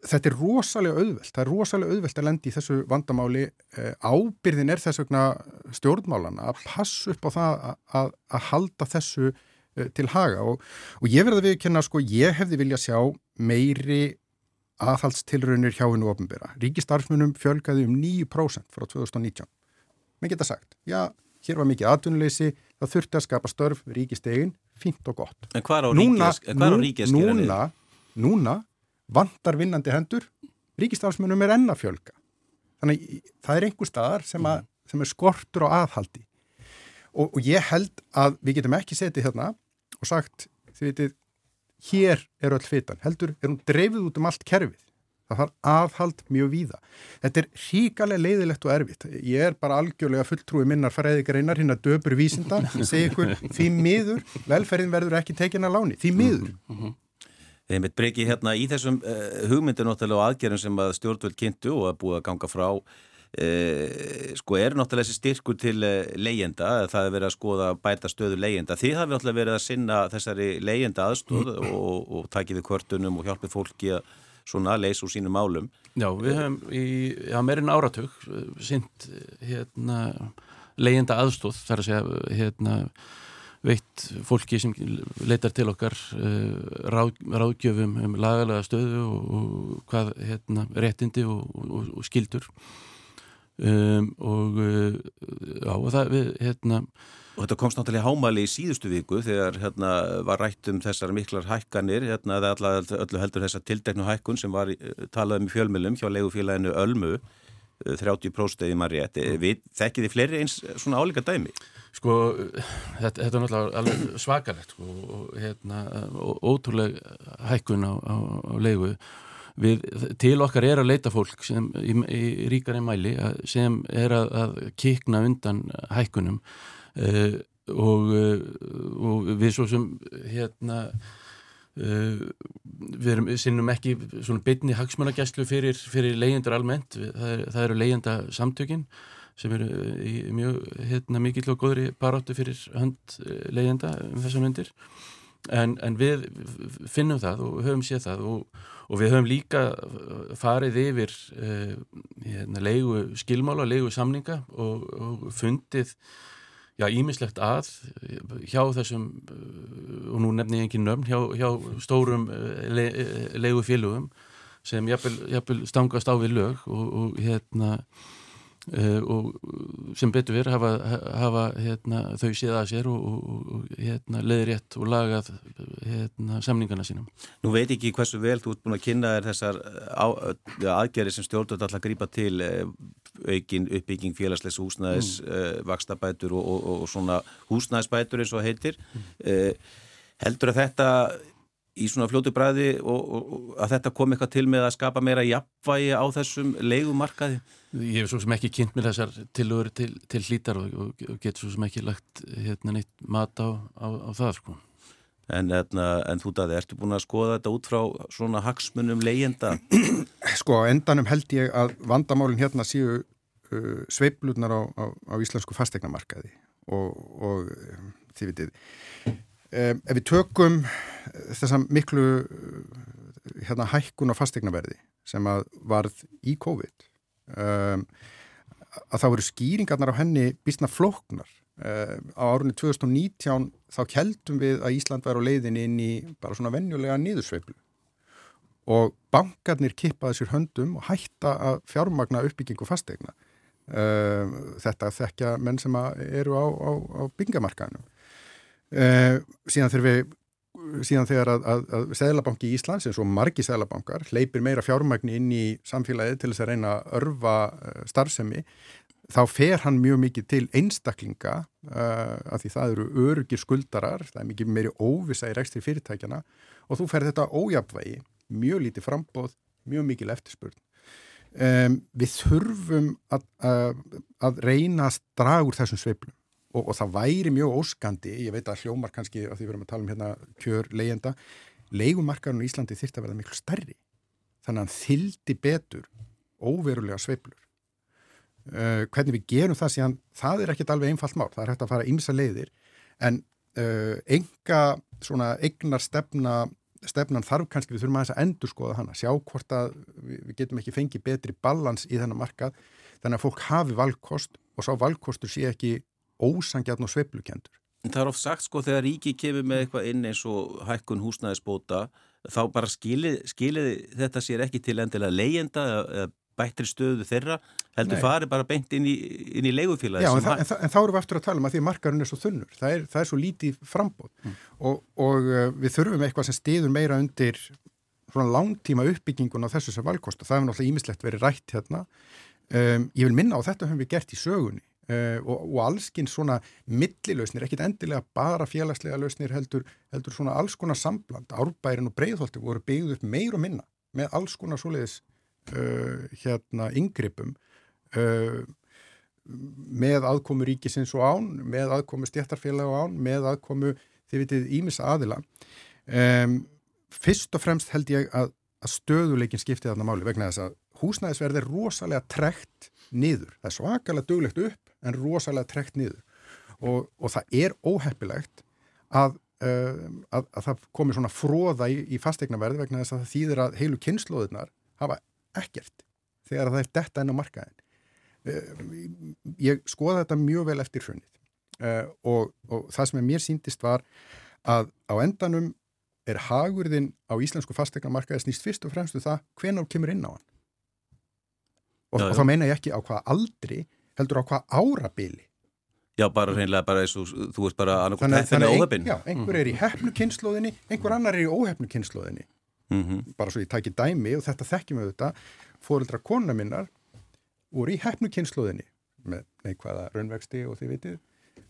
þetta er rosalega auðvelt, það er rosalega auðvelt að lendi í þessu vandamáli. Uh, ábyrðin er þess vegna stjórnmálana að passa upp á það að, að, að halda þessu uh, til haga og, og ég verði að viðkynna, sko, ég hefði vilja sjá meiri aðhaldstilraunir hjá hennu ofnbyrra. Ríkistarfsmunum fjölgaði um 9% frá 2019. Mér geta sagt, já, hér var mikið atvinnuleysi, það þurfti að skapa störf ríkistegin, fínt og gott. En hvað er á ríkis? Núna, núna, núna vantar vinnandi hendur, ríkistafsmunum er enna fjölga. Þannig það er einhver staðar sem, að, sem er skortur og aðhaldi. Og, og ég held að við getum ekki setið hérna og sagt, þið veitir, hér er öll fytan, heldur, er hún dreifið út um allt kerfið það þarf aðhald mjög víða. Þetta er ríkalega leiðilegt og erfitt. Ég er bara algjörlega fulltrúi minnar fræðikareinar hinn að döpur vísinda, segi ykkur því miður, velferðin verður ekki tekin að láni, því miður. Mm -hmm. Þeim veit breyki hérna í þessum uh, hugmyndu náttúrulega og aðgerðum sem að stjórnvöld kynntu og að búið að ganga frá uh, sko er náttúrulega þessi styrkur til uh, leyenda, það er verið að skoða bæta stöðu leyenda. Þið hafi náttúrulega verið að sinna þessari leyenda aðstóð og, og og hjálpið fólki að svona leys úr sínum málum. Já, við höfum í já, meirinn áratug eh, sint hérna leyenda aðstóð þar að segja hérna veitt fólki sem leitar til okkar ráð, ráðgjöfum um lagalega stöðu og, og hvað hérna réttindi og, og, og skildur um, og uh, já og það við hérna Og þetta komst náttúrulega hámali í síðustu viku þegar hérna, var rætt um þessar miklar hækkanir, hérna, eða öllu heldur þessar tildeknu hækkun sem var eh, talað um í fjölmjölum hjá legufélaginu Ölmu, 30% eða maður rétt. Við þekkið þið fleiri eins svona álíka dæmi? Sko, þetta, þetta er náttúrulega svakalegt sko, og hérna, ótrúlega hækkun á, á, á legu. Við, til okkar er að leita fólk sem, í, í ríkari mæli sem er að, að kikna undan hækkunum uh, og, uh, og við svo sem hérna uh, við erum, sinnum ekki svona bytni hagsmannagæslu fyrir, fyrir leyendur almennt, það, er, það eru leyenda samtökin sem eru í mjög hérna, mikill og góðri baráttu fyrir hönd leyenda um þessan hundir en, en við finnum það og höfum séð það og, og við höfum líka farið yfir uh, hérna, leigu skilmála, leigu samninga og, og fundið ímislegt að hjá þessum, og nú nefnir ég ekki nöfn, hjá, hjá stórum eh, le, eh, leigufélugum sem jafnvel stangast á við lög og, og hérna og sem betur verið hafa, hafa hérna, þau séð að sér og, og, og hérna, leðir rétt og lagað hérna, samningarna sínum Nú veit ekki hversu vel þú ert búin að kynna þér þessar aðgerri sem stjórnvöld alltaf grípa til aukin uppbygging félagslegs húsnæðis mm. uh, vakstabætur og, og svona húsnæðisbætur eins og heitir mm. heldur að þetta í svona fljótu bræði og, og, og að þetta kom eitthvað til með að skapa meira jafnvægi á þessum leigumarkaði? Ég hef svo sem ekki kynnt mér þessar tilögur til, til hlítar og, og get svo sem ekki lagt hérna neitt mat á, á, á það sko. En, en, hérna, en þú daði, ertu búin að skoða þetta út frá svona hagsmunum leyenda? Sko, endanum held ég að vandamálinn hérna séu uh, sveiplunar á, á, á íslensku fastegnamarkaði og, og um, þið vitið um, ef við tökum þessa miklu hérna hækkun á fastegnaverði sem að varð í COVID um, að það voru skýringarnar á henni bísna flóknar. Um, á árunni 2019 þá keldum við að Ísland var á leiðin inn í bara svona vennjulega niðursveiflu. Og bankarnir kippaði sér höndum og hætta að fjármagna uppbyggingu fastegna um, þetta þekkja menn sem eru á, á, á byggingamarkaðinu síðan þegar við síðan þegar að, að, að Sæðlabanki í Íslands eins og margi Sæðlabankar hleypir meira fjármagni inn í samfélagið til þess að reyna að örfa uh, starfsemi þá fer hann mjög mikið til einstaklinga uh, af því það eru örgir skuldarar, það er mikið meiri óvisa í rekstri fyrirtækjana og þú fer þetta ójapvægi, mjög lítið frambóð, mjög mikil eftirspurn. Um, við þurfum að, að reyna að draga úr þessum sveiplum og, og það væri mjög óskandi, ég veit að hljómar kannski að því við erum að tala um hérna kjör leyenda, leikumarkarinn í Íslandi þyrst að verða miklu stærri. Þannig að þyldi betur óverulega sveiblur uh, hvernig við gerum það síðan það er ekkit alveg einfalt mál, það er hægt að fara ímsa leiðir en uh, enga svona eignar stefna stefnan þarf kannski við þurfum að þess að endur skoða hana, sjá hvort að við getum ekki fengið betri balans í þennan markað þannig að fólk hafi valkost og sá valkostur sé ekki ósangjarn og sveiplukendur. Það er oft sagt sko þegar ríki kemur með eitthvað inn eins og hækkun húsnæðisbóta þá bara skiliði skili þetta sér ekki til endilega leyenda eða bættri stöðu þeirra heldur Nei. fari bara beint inn í, í leigufélagi. Já, en, þa en, þa en þá erum við aftur að tala um að því markarinn er svo þunnur. Það er, það er svo lítið frambóð mm. og, og uh, við þurfum eitthvað sem stiður meira undir svona langtíma uppbyggingun á þessu sem valkosta. Það hefur náttúrulega ímislegt verið rætt hérna. Um, ég vil minna á þetta höfum við gert í sögunni Uh, og, og allskinn svona millilausnir, ekkit endilega bara félagslega lausnir heldur, heldur svona alls konar sambland, árbærin og breyðholti voru byggð upp meir og minna með alls konar svoleiðis uh, hérna yngrippum uh, með aðkomu ríkisins og án, með aðkomu stjættarfélag og án, með aðkomu þið vitið ímis aðila. Um, fyrst og fremst held ég að, að stöðuleikin skipti þarna máli vegna þess að húsnæðisverð er rosalega trekt niður, það er svakalega duglegt upp en rosalega trekt niður. Og, og það er óheppilegt að, uh, að, að það komi svona fróða í, í fastegnaverð vegna þess að það þýðir að heilu kynnslóðunar hafa ekkert þegar það er detta enn á markaðin uh, ég skoða þetta mjög vel eftir hrunnið uh, og, og það sem mér síndist var að á endanum er hagurðin á íslensku fastegnamarkaði snýst fyrst og fremstu um það hvenar kemur inn á hann. Og, já, já. og þá meina ég ekki á hvaða aldri heldur á hvað árabili. Já, bara reynilega bara eins og þú veist bara annarkot hefðinni óhefn. Já, einhver er í hefnu kynnslóðinni, einhver annar er í óhefnu kynnslóðinni. Mm -hmm. Bara svo ég tæki dæmi og þetta þekkjum við þetta, fóreldra kona minnar voru í hefnu kynnslóðinni með neikvæða raunvexti og þið vitið.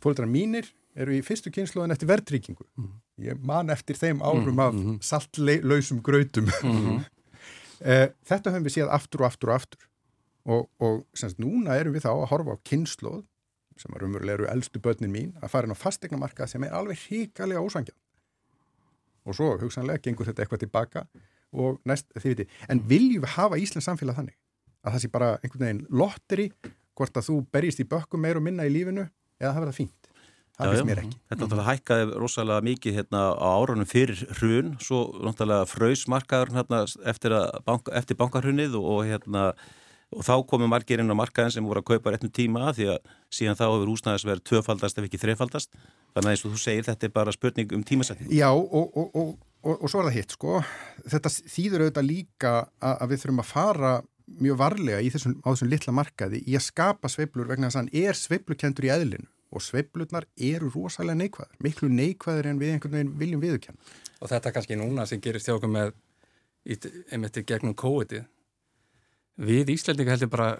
Fóreldra mínir eru í fyrstu kynnslóðin eftir verðryggingu. Mm -hmm. Ég man eftir þeim árum af mm -hmm. saltlausum grautum. Mhm. Eh, þetta höfum við séð aftur og aftur og aftur og, og semst núna erum við þá að horfa á kynnslóð sem að umverulega eru eldstu börnin mín að fara inn á fastegnamarkað sem er alveg hríkalega ósangjan og svo hugsanlega gengur þetta eitthvað tilbaka og næst þið viti, en viljum við hafa Íslands samfélag þannig? Að það sé bara einhvern veginn lotteri hvort að þú berjist í bökkum meir og minna í lífinu eða það verða fínt? Mér ekki. Þetta náttúrulega hækkaði rosalega mikið hérna á árunum fyrir hrun, svo náttúrulega fröys markaður hérna eftir, bank, eftir bankarhunnið og hérna og þá komum margir inn á markaðin sem voru að kaupa réttum tíma því að síðan þá hefur húsnæðisverð tvöfaldast ef ekki þrefaldast. Þannig að eins og þú segir þetta er bara spurning um tímasætning Já og, og, og, og svo er það hitt sko. Þetta þýður auðvitað líka að, að við þurfum að fara mjög varlega í þessum, á þessum litla markaði í að skapa sveiblur vegna þess að hann er sveiblukendur í eðlinu. Og sveiblurnar eru rosalega neikvæður, miklu neikvæður en við einhvern veginn viljum viðkenna. Og þetta kannski núna sem gerist hjá okkur með einmitt í gegnum COVID-ið Við Íslandinga heldur bara,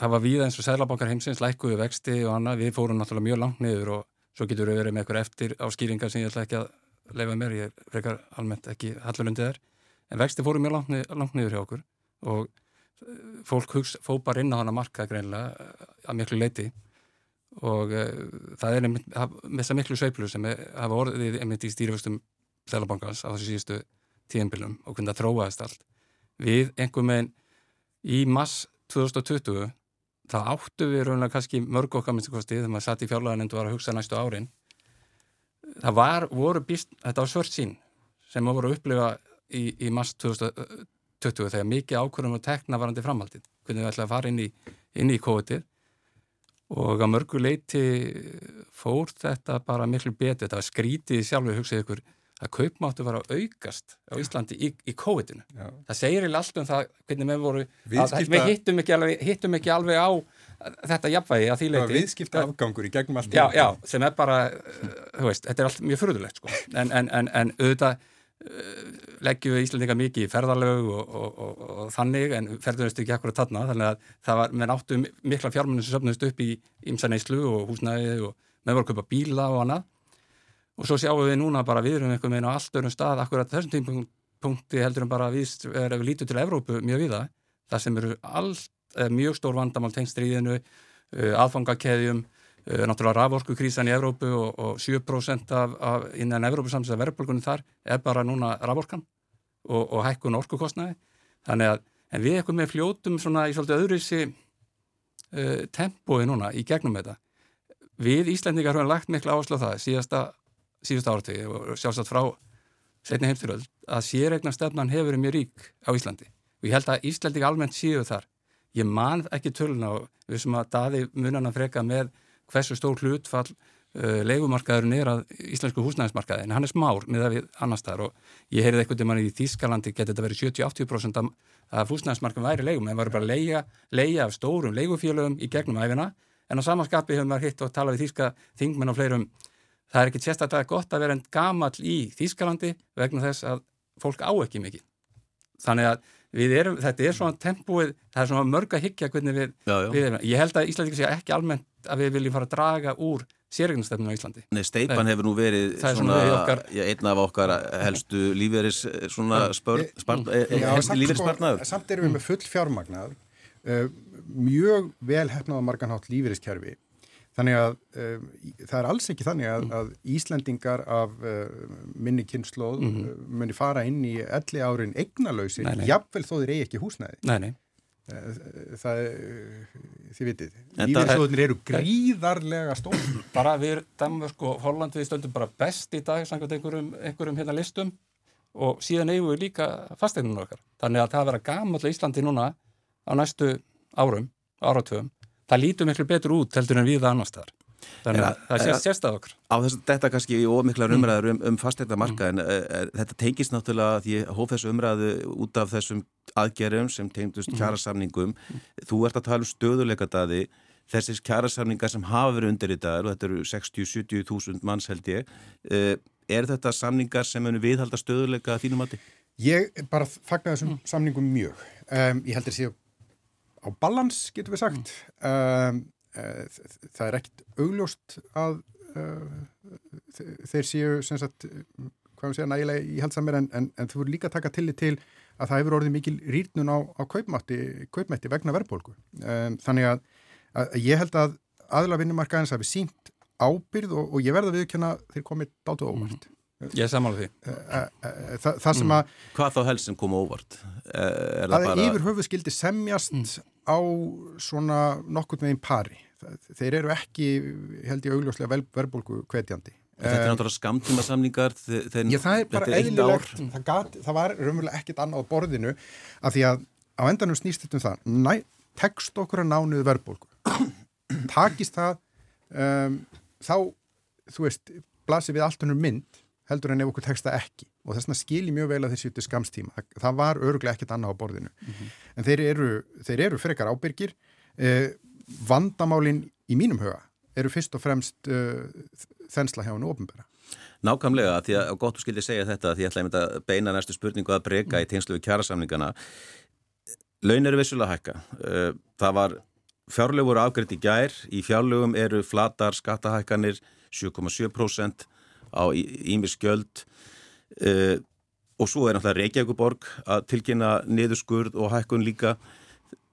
það var við eins og Sælabankar heimsins lækkuðu vexti og annað, við fórum náttúrulega mjög langt niður og svo getur við verið með eitthvað eftir áskýringar sem ég ætla ekki að leifa mér, ég frekar almennt ekki hallurundið þær, en vexti fóru mjög langt, langt niður hjá okkur og uh, fólk hugsa, fó bara inn á hana markað greinlega uh, að miklu leiti og uh, það er með þessa miklu sveiplu sem er, hafa orðið einmitt í stýrifustum Þelabankans á þessu síðustu tíðanbylum og hvernig það þróaðist allt. Við einhver meginn í mass 2020 það áttu við raunlega kannski mörg okkar minnstakosti þegar maður satt í fjárlæðan en þú var að hugsa næstu árin. Það var, voru býst, þetta var svört sín sem maður voru að upplifa í, í mass 2020 þegar mikið ákvörðum og tekna varandi framhaldið. Hvernig við ætlaði að fara inn í, í COVID-ið og á mörgu leiti fór þetta bara miklu betur, þetta var skrítið sjálfur hugsið ykkur að kaupmáttu var að aukast á Íslandi í, í COVID-inu. Það segir í allt um það hvernig við voru, Viðskipta... við hittum ekki, alveg, hittum ekki alveg á þetta jafnvægi að því leiti. Það var viðskipta afgangur í gegnum allt. Já, já, sem er bara, þú veist, þetta er allt mjög fyrðulegt sko, en, en, en, en auðvitað leggjum við Íslandinga mikið í ferðarlög og, og, og, og þannig en ferðunist ekki akkurat þarna þannig að það var, menn áttu mikla fjármunum sem söfnust upp í ímsaneyslu og húsnæði og með voru að kaupa bíla og annað og svo sjáum við núna bara við erum einhvern veginn á allt öðrum stað akkurat þessum tímpunkti heldur en bara við erum lítið til Evrópu mjög viða það sem eru allt, mjög stór vandamál tengstríðinu, aðfangakeðjum Uh, náttúrulega raforkukrísan í Evrópu og, og 7% af, af innan Evrópusamsins að verðbólgunum þar er bara núna raforkan og, og hækkun orkukostnaði. Þannig að við eitthvað með fljótum svona í svolítið öðruðsi uh, tempói núna í gegnum þetta. Við Íslandingar höfum lagt miklu áherslu á það. Síðasta, síðasta árategi og sjálfsagt frá setni heimstyröld að sérregna stefnan hefur verið mjög rík á Íslandi. Og ég held að Íslandingar almennt séu þar. Ég man ekki tölun á við sem að daði munana freka með hversu stór hlutfall uh, leikumarkaðurinn er að íslensku húsnæðismarkaði en hann er smár með það við annars þar og ég heyrið eitthvað til manni í Þískalandi getið þetta verið 70-80% að húsnæðismarkaðum væri leikum en það var bara leia, leia af stórum leikufélögum í gegnum æfina en á samanskapi hefur maður hitt og talað við Þíska þingmenn og fleirum það er ekki sérstaklega gott að vera en gamall í Þískalandi vegna þess að fólk á ekki mikið þannig að Erum, þetta er svona tempóið, það er svona mörg að higgja hvernig við, já, já. við erum. Ég held að Íslandi sé ekki almennt að við viljum fara að draga úr sérregnastefnum á Íslandi. Nei, steipan hefur nú verið svona, svona okkar... já, einn af okkar helstu lífeyris svona spörn, spart, helstu lífeyrisspartnaður. Sko, samt erum við með full fjármagnað, uh, mjög vel hefnaða marganhátt lífeyriskerfi Þannig að um, það er alls ekki þannig að, að Íslandingar af uh, minni kynnslóð mm -hmm. muni fara inn í elli árin eignalösi, jafnvel þó þeir eigi ekki húsnæði. Nei, nei. Það þið vitið, lífeyrislóðinir eru gríðarlega stóð. Bara við, Danmörk og Holland við stöndum bara best í dag samkvæmt einhverjum, einhverjum hérna listum og síðan eigum við líka fasteignunum okkar. Þannig að það vera gamanlega Íslandi núna á næstu árum, áratöfum það lítur miklu betur út heldur en við annars þar þannig að það sést sérstað okkur Á þess að þetta kannski í ómiklar mm. umræður um, um fastleita marka en mm. þetta tengist náttúrulega því hóf þessu umræðu út af þessum aðgerðum sem tengdust mm. kjærasamningum þú ert að tala um stöðuleika daði þessir kjærasamningar sem hafa verið undir í dag og þetta eru 60-70 þúsund manns held ég uh, er þetta samningar sem henni viðhalda stöðuleika þínum átti? Ég bara fagnar þessum samningum mjög um, ég heldur að séu á balans, getur við sagt. Mm. Uh, það er ekkit augljóst að uh, þeir séu, sem sagt, hvað við segja, nægilega í helsamir en, en, en þú voru líka að taka tillit til að það hefur orðið mikil rýrnun á, á kaupmætti, kaupmætti vegna verðbólku. Um, þannig að, að ég held að aðla vinnumarkaðins hafi sínt ábyrð og, og ég verða að viðkjöna þeir komið dátu óvart. Mm. Ég samála því. Þa, það sem mm. að... Hvað þá helst sem koma óvart? Er það, það bara... yfir höfu skildi semjast mm. Á svona nokkur meginn pari. Þeir eru ekki, held ég, augljóslega verðbólku kvetjandi. Þetta er náttúrulega skamtíma samningar þeir, Já, það er bara eðlilegt það, gat, það var raunverulega ekkit annað á borðinu af því að á endanum snýst þetta um það næ, tekst okkur að nánuðu verðbólku takist það um, þá, þú veist blasir við allt hennur mynd heldur en ef okkur tekst það ekki og þess vegna skilir mjög vel að þeir sýttu skamstíma það, það var öruglega ekkit annað á borðinu mm -hmm. En þeir eru, þeir eru frekar ábyrgir. Eh, vandamálin í mínum huga eru fyrst og fremst eh, þensla hjá hennu ofinbæra Nákvæmlega, því að gott þú skildi segja þetta því ég ætlaði að beina næstu spurningu að breyka mm. í tengslu við kjærasamningana Laun eru vissulega hækka. Eh, það var fjárlegur afgriðt í gær. Í fjárlegum eru flatar skattahækkanir 7,7% á ímisgjöld uh, og svo er náttúrulega Reykjavíkuborg að tilkynna niðurskurð og hækkun líka.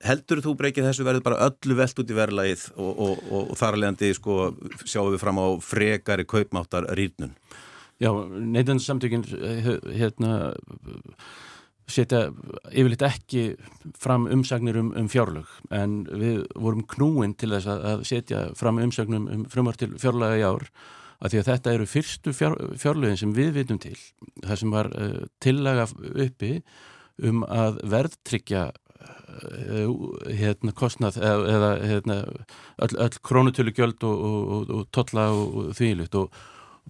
Heldur þú breykið þessu verður bara öllu velt út í verðlagið og, og, og, og þar alvegandi sko, sjáum við fram á frekari kaupmáttar rýrnun? Já, neytansamtökin eh, hérna setja yfirleitt ekki fram umsagnir um, um fjárlög. En við vorum knúin til þess að setja fram umsagnum um frumar til fjárlaga í ár að því að þetta eru fyrstu fjár, fjárlögin sem við vitum til það sem var uh, tillaga uppi um að verðtryggja uh, hérna kostnað eða, eða hérna, öll, öll krónutölugjöld og, og, og, og totla og þvílut og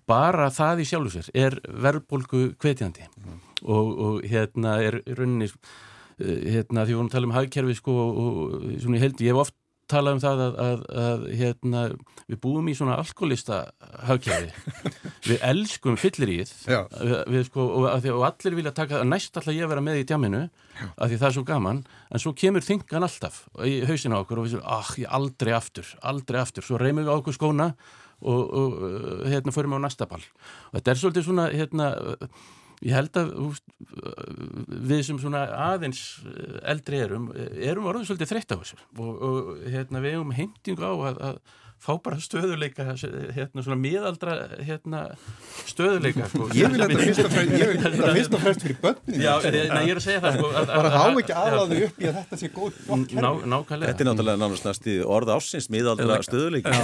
bara það í sjálfu sér er verðbólgu kvetjandi mm. og hérna er rauninni eh, hérna því við vorum að tala um hagkerfi sko og svona ég held ég hef oft talað um það að, að, að hérna, við búum í svona alkoholista hagkjæði við elskum fylliríð við, sko, og, og allir vilja taka næst alltaf ég að vera með í djáminu af því það er svo gaman en svo kemur þingan alltaf í hausina okkur og við séum, ah, ég aldrei aftur aldrei aftur, svo reymum við okkur skóna og, og hérna förum við á næsta ball. Og þetta er svolítið svona hérna Ég held að úst, við sem svona aðeins eldri erum, erum orðin svolítið þreytt á þessu. Og, og hérna, við hefum heimtingu á að, að fá bara stöðuleika hérna svona miðaldra hérna stöðuleika sko. Ég vil þetta fyrst og fremst fremst fyrir börnum Já, en ég er að segja það sko, að, bara há ekki aðláðu upp í að þetta sé góð ná, Nákvæmlega. Þetta er náttúrulega nánast í orða ásins miðaldra stöðuleika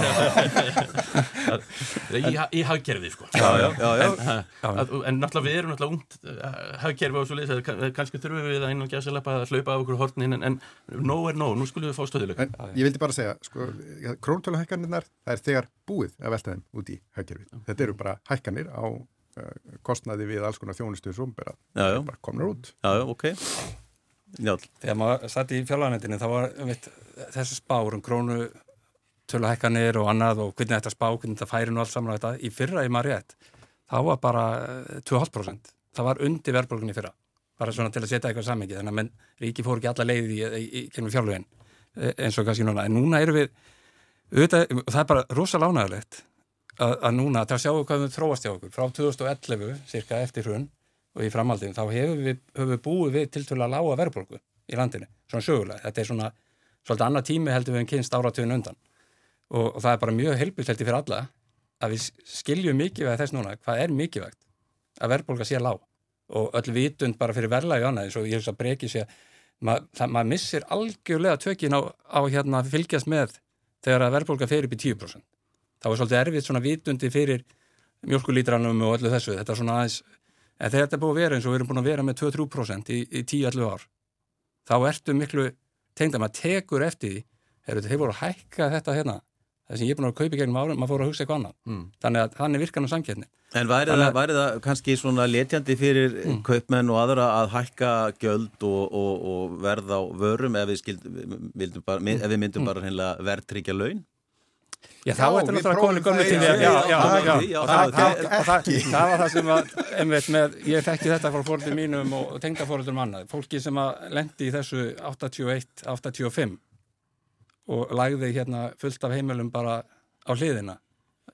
Í, í hagkerfið sko. Já, já, já, en, en náttúrulega við erum náttúrulega ungt eh, hagkerfi og svo leiðis kannski þurfum við að og gæsa að hlaupa af okkur hortnin en, en nóg er nóg, nú skulum við fá stöðuleika Ég vildi bara segja, sko, króntöluhækkanirnar það er þegar búið að velta þeim út í hagkerfið. Þetta eru bara hækkanir á uh, kostnaði við alls konar þjónustu sem bara, bara komnar út. Já, já, ok. Njál. Þegar maður satt í fjárlaganendinu þá var um þessu spárum krónu töluhækkanir og annað og hvernig þetta spá, hvernig þetta færi nú allt saman á þetta, í fyrra í maður rétt þá var bara 2,5% eh, það var undir verðbólgunni fyrra bara svona til að setja eitthvað samengi þannig að menn ríki fór ekki alla leiði í, í, í, í fjárlugin eh, eins og kannski núna. En núna eru við auðvitað, það er bara rosalega ánægulegt að, að núna, það sjáum við hvað við þróast hjá okkur frá 2011, cirka eftir hrun og í framhaldin, þá hefur við, hefur búið við til til að lága verðbólgu í landinu, svona sögulega, þetta er svona svolítið annað tími heldur við en kynst áratöðun undan. Og, og það er bara mjög helbilselti fyrir alla að við skiljum mikilvægt þess núna, hvað er mikilvægt að verðbólka sé lág og öll vitund bara fyrir verðlægi annað eins og ég þess að breki sé að maður missir algjörlega tökin á, á hérna fylgjast með þegar að verðbólka fer upp í 10%. Það var svolítið erfitt svona vitundi fyrir mjölkulítranum og öllu þessu. Þetta er svona aðeins, en þegar þetta er búið að vera eins og við erum búin að vera með 2-3% í, í 10-11 ár, þá ertu miklu tengd að maður tekur eftir því, þeir voru að hækka þetta hérna, það sem ég er búin að kaupa gegnum árum, maður fór að hugsa eitthvað annað. Mm. Þannig að þannig virkar hann samkjörni. En væri það, væri það kannski svona letjandi fyrir mm. kaupmenn og aðra að hækka gjöld og, og, og verð á vörum ef við, skild, bara, mm. ef við myndum mm. bara hreinlega verðtryggja laun? Já, þá er þetta náttúrulega komin gömlu tími Já, já, já, það var það sem að, einmitt með ég þekki þetta frá fóröldum mínum og tengdafóröldum annað, fólki sem að lendi í þessu 81, 85 og lagði hérna fullt af heimilum bara á hliðina.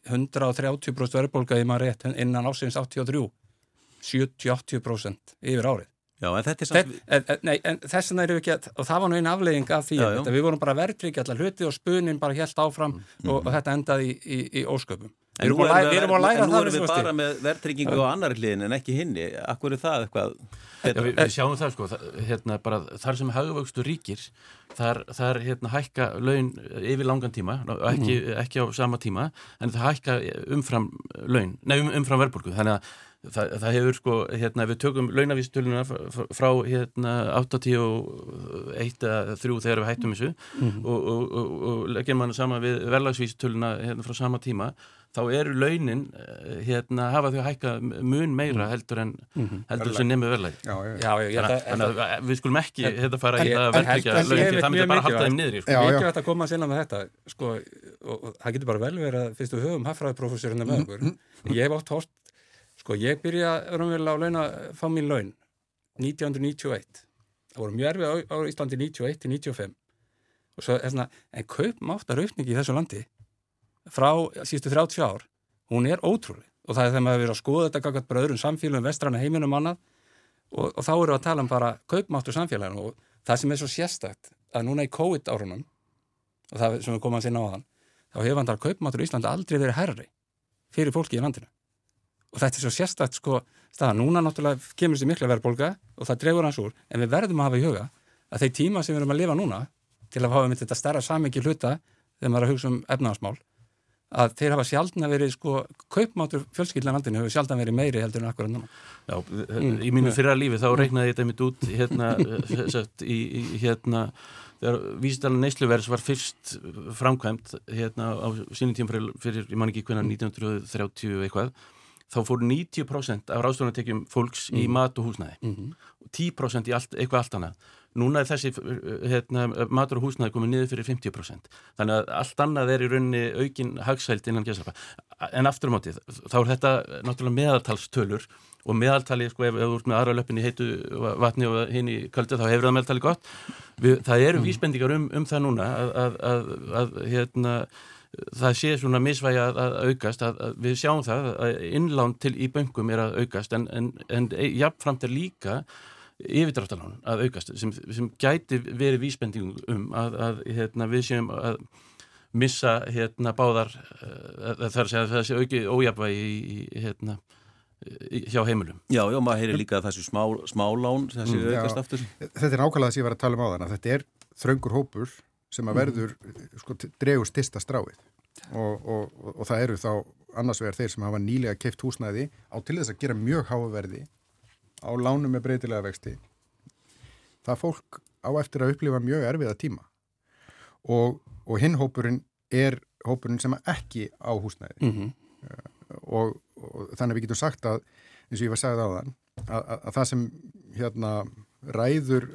130% verðbólka í maður rétt innan ásins 83 70-80% yfir árið Já, en þetta er samt... Þe, nei, en þess vegna eru við ekki að, og það var nú einn aflegging af því já, já. við vorum bara verðtryggja allar hluti og spunin bara helt áfram mm. og, og þetta endaði í, í, í ósköpum. En nú erum við, en nú erum við bara með verðtryggingu á annar hlýðin en ekki hinni. Akkur er það eitthvað? Já, við, við sjáum það sko, það, hérna, bara, þar sem haugvöxtu ríkir, þar, þar hérna, hækka laun yfir langan tíma, ekki, mm. ekki á sama tíma, en það hækka umfram laun, nei um, umfram verðbólku, þannig að Það, það hefur sko, hérna, við tökum launavísitöluna frá hérna 81 eða 3 þegar við hættum þessu mm -hmm. og, og, og, og leggjum mann saman við verðlagsvísitöluna hérna, frá sama tíma þá eru launin eh, hérna hafa þau að hækka mun meira mhm. heldur en mm -hmm. heldur sem nefnir verðlæg þannig að við skulum ekki hérna fara í að verðlækja launin það myndir bara halda þeim niður sko. Mikið veit að koma að sinna með þetta sko, og það getur bara vel verið að fyrstu höfum hafraðprofessorina með okkur mhm. ég hef átt hort Sko ég byrja raunverulega á laun að fá mín laun. 1991. Það voru mjög erfið á, Íslandi 91-95 og svo er svona, en kaupmáttar aukningi í þessu landi frá sístu 30 ár, hún er ótrúlega. og það er þegar maður verið að skoða þetta gaggat bara öðrum samfélagum, vestrana heiminum annað. Og, og þá eru við að tala um bara kaupmáttu samfélaginu og það sem er svo sérstakt að núna í COVID árunum og það sem við komum að sinna á þann þá hefur vandar kaupmáttur í Íslanda aldrei verið herri fyrir fólki í landinu og þetta er svo sérstakt sko staða, núna náttúrulega kemur þessi mikla verðbólga og það dregur hans úr, en við verðum að hafa í huga að þeir tíma sem við erum að lifa núna til að hafa með þetta stærra samingi hluta þegar maður er að hugsa um efnaðasmál að þeir hafa sjálfna verið sko kaupmátur fjölskyldinarlandinu hefur sjálfna verið meiri heldur en akkurat núna. Já, mm. í mínu fyrra lífi þá reiknaði ég þetta mitt út hérna, sett, í, í, hérna þegar vísitalan neysluverðs var fyrst framkvæmt hérna á sínum tíum fyrir, fyrir ég man ekki hvernig 1930 eitthvað þá fór 90% af ráðstofunartekjum fólks mm. í mat og húsnæði mm -hmm. 10% í allt, eitthvað allt annað Núna er þessi hérna, matur og húsnaði komið niður fyrir 50%. Þannig að allt annað er í rauninni aukin hagsælt innan gæsarpa. En aftur á mótið, þá er þetta náttúrulega meðaltalstölur og meðaltali, sko, ef þú ert með aðra löpun í heitu vatni og hinn í köldu, þá hefur það meðaltali gott. Við, það eru mm. vísbendingar um, um það núna að, að, að, að hérna, það sé svona misvægi að aukast, að við sjáum það að innlán til í böngum er að aukast, en, en, en jafnframt er líka yfirdráttalán að aukast sem, sem gæti verið vísbendingum um að, að hérna, við séum að missa hérna, báðar uh, þar að það sé auki ójapvægi í, í, hérna, hjá heimilum. Já, já, maður heyri líka að þessu smá, smálán þessi mm, aukast aftur. Þetta er nákvæmlega það sem ég var að tala um á þann að þetta er þraungur hópur sem að mm. verður sko, dregur stista stráið og, og, og, og það eru þá annars vegar þeir sem hafa nýlega keift húsnæði á til þess að gera mjög háverði á lánum með breytilega vexti það fólk á eftir að upplifa mjög erfiða tíma og, og hinn hópurinn er hópurinn sem ekki á húsnæði mm -hmm. og, og þannig við getum sagt að eins og ég var að segja það á þann að, að, að það sem hérna ræður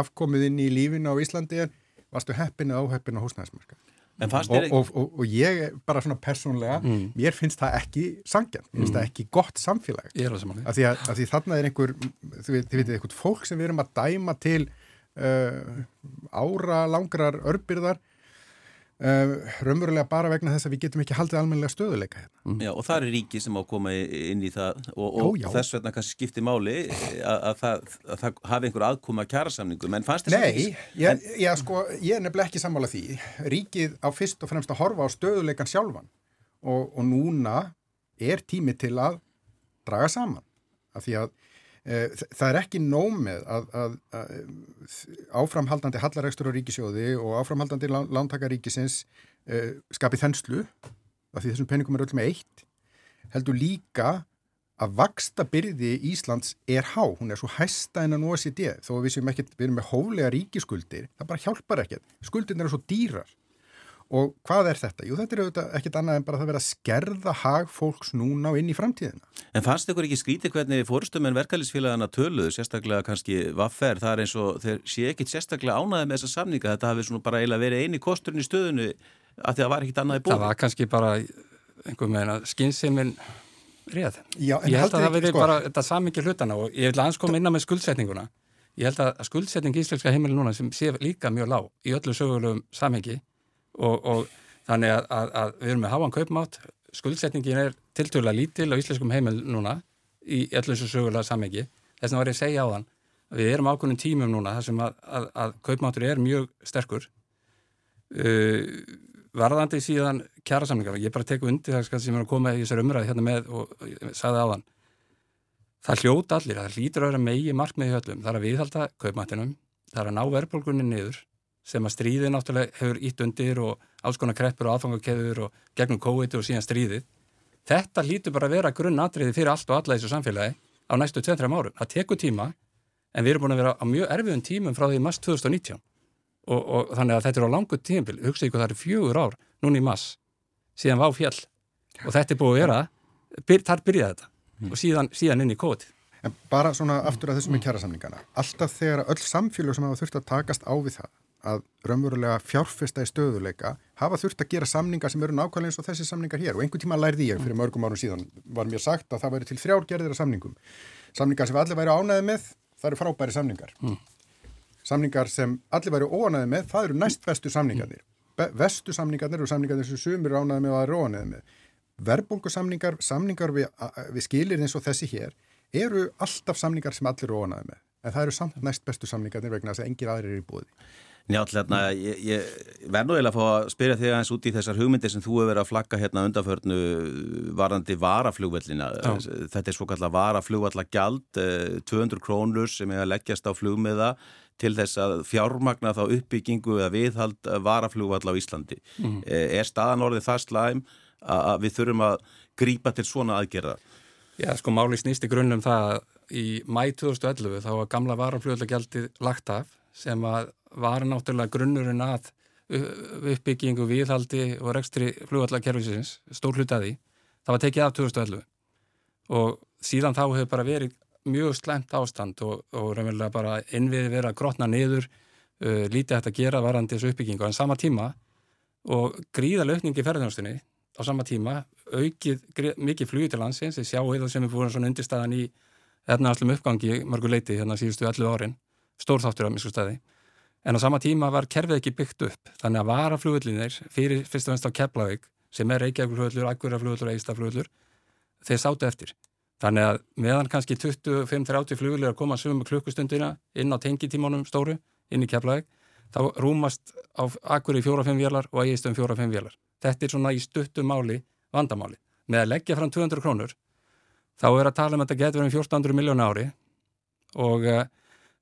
afkomið inn í lífinu á Íslandi er varstu heppin eða óheppin á húsnæðismarka Og, og, og, og ég bara svona persónlega mm. mér finnst það ekki sangjan mér finnst mm. það ekki gott samfélag af því, því þarna er einhver þið veitir eitthvað fólk sem við erum að dæma til uh, ára langrar örbyrðar raunverulega bara vegna þess að við getum ekki haldið almennilega stöðuleika hérna. Mm. Já, og það er ríki sem á að koma inn í það og, og já, já. þess vegna kannski skiptir máli að, að, það, að það hafi einhver aðkoma að kjæra samningum, en fannst þess að Nei, ég, en... já, sko, ég er nefnilega ekki sammála því ríkið á fyrst og fremst að horfa á stöðuleikan sjálfan og, og núna er tími til að draga saman af því að Eh, það er ekki nómið að, að, að áframhaldandi hallaregstur á ríkisjóði og áframhaldandi lántakaríkisins uh, skapi þenslu af því þessum peningum er öll með eitt heldur líka að vaksta byrði Íslands er há, hún er svo hæsta en að OECD þó við séum ekki, við erum með hólega ríkiskuldir, það bara hjálpar ekkert. Skuldirna eru svo dýrar Og hvað er þetta? Jú, þetta er auðvitað ekkit annað en bara það verið að skerða hag fólks núna og inn í framtíðina. En fannst ykkur ekki skrítið hvernig fórstum en verkefælisfélagana töluðu, sérstaklega kannski vaffer, það er eins og þeir sé ekkit sérstaklega ánaði með þessa samninga, þetta hafi svona bara eiginlega verið eini kosturinn í stöðunu að því að það var ekkit annað í búin. Það var kannski bara einhver meina skynseimin réð. Já, ég held að það verið sko... bara þetta samingi hlutana og ég vil aðeins koma inn á með skuldsetninguna. Ég held að skuldsetning í Íslenska heimili núna sem sé líka mjög lág í öllu sögulegum samhengi og, og þannig að, að, að við erum með háan kaupmátt. Skuldsetningin er tilturlega lítil á íslenskum heimil núna í allir þessu sögulega samhengi. Þess vegna var ég að segja á þann að við erum ákveðin tímum núna þar sem að, að kaupmáttur er mjög sterkur. Uh, varðandi síðan kjara samlingar, ég bara teku undir það sem er að koma í þessar umræði hérna með og sagði á þann það hljóta allir, það hlýtur að vera megi markmiði höllum, það er að viðhalda kaupmáttinum það er að ná verðbólgunni niður sem að stríðið náttúrulega hefur ítt undir og alls konar kreppur og aðfangakeður og gegnum COVID og síðan stríðið. Þetta lítur bara að vera grunnatriði fyrir allt og alla þessu samfélagi á næstu 2-3 árum. Það tekur tíma en við erum búin að vera á mjög erfiðum tímum frá því mass 2019 og, og þannig að þetta er á langu tímpil. Hugsa ykkur það eru fjögur ár núni í mass síðan var fjall og þetta er búin að vera, byr, þar byrjaði þetta mm. og síðan, síðan inn í COVID. En bara svona aftur að þessum með kjærasamlingana. Alltaf þegar öll samfélag sem hafa þurft að takast á við það að raunverulega fjárfesta í stöðuleika hafa þurft að gera samningar sem eru nákvæmlega eins og þessi samningar hér og einhvern tíma lærði ég fyrir mörgum árum síðan var mér sagt að það væri til þrjár gerðir af samningum samningar sem allir væri ánæði með það eru frábæri samningar mm. samningar sem allir væri óanæði með það eru næst vestu samningarnir mm. vestu samningarnir eru samningarnir sem sumir ánæði með og það eru óanæði með Verbulgusamningar, samningar við, við skilir eins og þessi hér, eru alltaf samningar sem allir óanaði með. En það eru samt næst bestu samningarnir vegna þess að engir aðrir er í búið. Njátt, hérna, ég, ég verð nú eiginlega að fá að spyrja þig aðeins út í þessar hugmyndir sem þú hefur verið að flagga hérna undanförnu varandi varaflugvellina. Þetta er svo kallar varaflugvallagjald, 200 eh, krónur sem er að leggjast á flugmiða til þess að fjármagna þá uppbyggingu eða viðhald varaflugvall á Íslandi. Mm. Er staðan orðið það slæm að við þurfum að grípa til svona aðgerða? Já, sko máli snýst í grunnum það að í mæ 2011 þá var gamla varaflugvallagjaldið lagt af sem að var náttúrulega grunnurinn að uppbyggingu, viðhaldi og rekstri flugvallakerfisins, stór hlutaði, það var tekið af 2011 og síðan þá hefur bara verið mjög slemt ástand og, og raunverulega bara innviði verið að grotna niður, uh, lítið hægt að gera varandi þessu uppbyggingu, en sama tíma og gríðarlega aukningi ferðarnástunni á sama tíma, aukið mikið flugið til landsins, ég sjá eða sem er búin svona undirstæðan í efnaðarslum uppgangi mörgu leiti hérna síðustu 11 árin, stórþáttur á misku staði en á sama tíma var kerfið ekki byggt upp. Þannig að varaflugullinir fyrir fyrst og ennst á Keflavík sem er Reykjavík-flugullur, Akuraflugullur og Eistaflugullur þeir sátu eftir. Þannig að meðan kannski 25-30 flugullir að koma sögum klukkustundina inn á tengitímanum stóru inn í Keflavík þá rúmast á Akuri 4-5 vélar og Eistum 4-5 vélar. Þetta er svona í stuttu máli vandamáli. Með að leggja fram 200 krónur þá er að tala um að þetta getur verið 1400 miljónu ári og uh,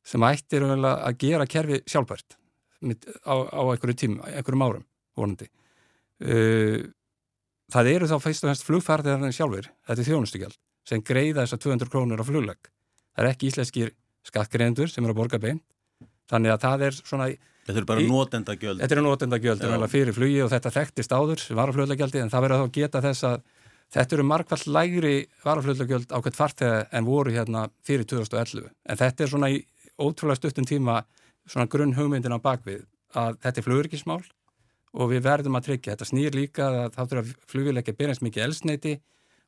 sem ættir að gera kerfi sjálfbært á, á einhverju tíma, einhverjum árum vonandi. Uh, það eru þá feist og hennst flugfærðarinn sjálfur, þetta er þjónustugjald sem greiða þessar 200 krónur á fluglegg. Það er ekki íslenskir skattgreðendur sem eru að borga beint þannig að það er svona Þetta eru bara nótendagjöld Þetta eru nótendagjöld fyrir flugi og þetta þekktist áður sem var á flugleggjaldi en það verður þá að geta þess að Þetta eru markvallt lægri varaflöðlugjöld á hvert fartega en voru hérna fyrir 2011. En þetta er svona í ótrúlega stuttum tíma svona grunn hugmyndin á bakvið að þetta er flugurikismál og við verðum að tryggja. Þetta snýr líka að þá þurfa fluguleikja byrjast mikið elsneiti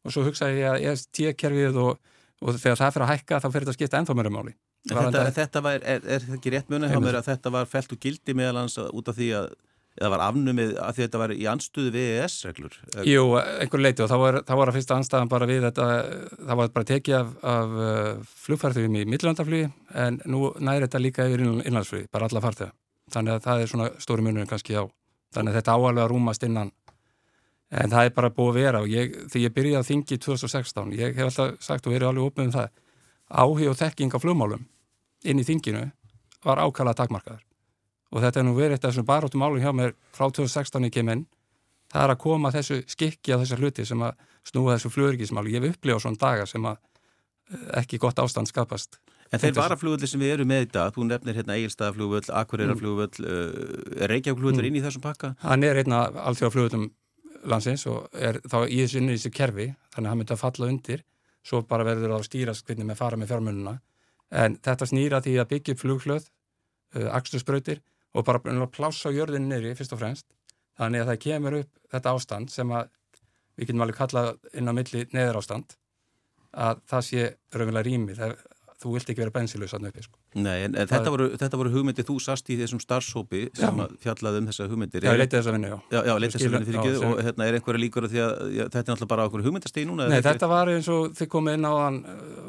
og svo hugsa ég að EST-kerfið og, og þegar það fyrir að hækka þá fyrir þetta að skipta ennþá mjög máli. Þetta, þetta var, er, er þetta ekki rétt að þetta var felt og gildi meðal hans út af því að eða var afnumið að þetta var í anstuðu við EES-reglur? Jú, einhver leiti og þá var, þá var að fyrsta anstæðan bara við þetta, það var bara tekið af, af uh, flugfærtum í milllandaflugi en nú næri þetta líka yfir innlandsflugi, bara alla fartega. Þannig að það er svona stóri munum kannski á. Þannig að þetta áalvega rúmast innan en það er bara búið að vera og ég, því ég byrjaði að þingi 2016, ég hef alltaf sagt og verið alveg opnið um það, áhug og þekking á flugmálum inn í þinginu var ákala takmarkaður og þetta er nú verið af þessum baróttum álum hjá mér frá 2016 í keminn það er að koma þessu skikki á þessar hluti sem að snúa þessu flugurikismáli ég hef upplifað svona dagar sem að eh, ekki gott ástand skapast En þeir varaflugulli sem við erum með í dag, þú nefnir hérna Egilstaðaflugull, Akureyra-flugull mm. uh, er Reykjavík-flugullur mm. inn í þessum pakka? Hann er einna allþjóðaflugullum landsins og er þá í þessu inn í þessu kerfi þannig að hann myndi að falla undir svo bara verður það að stýrast hvernig með fara með fjármununa en þetta snýra því að byggja flughlöð, uh, axturspröytir og bara plássa jörðin neyri fyrst og fremst þannig að það kemur upp þetta ástand sem að við getum alveg kallað inn á milli neður ástand að það sé raunverulega rými það, þú vilt ekki vera bensilus að nöpi sko. Nei, en, en þetta, voru, þetta voru hugmyndir þú sast í þessum starfsópi sem fjallaði um þessa hugmyndir. Já, ég leiti þessa vinnu, já. Já, já leiti þessa vinnu fyrir ekki og hérna er einhverja líkur því að já, þetta er náttúrulega bara okkur hugmyndastegi núna Nei, þetta fyrir... var eins og þið komið inn á hann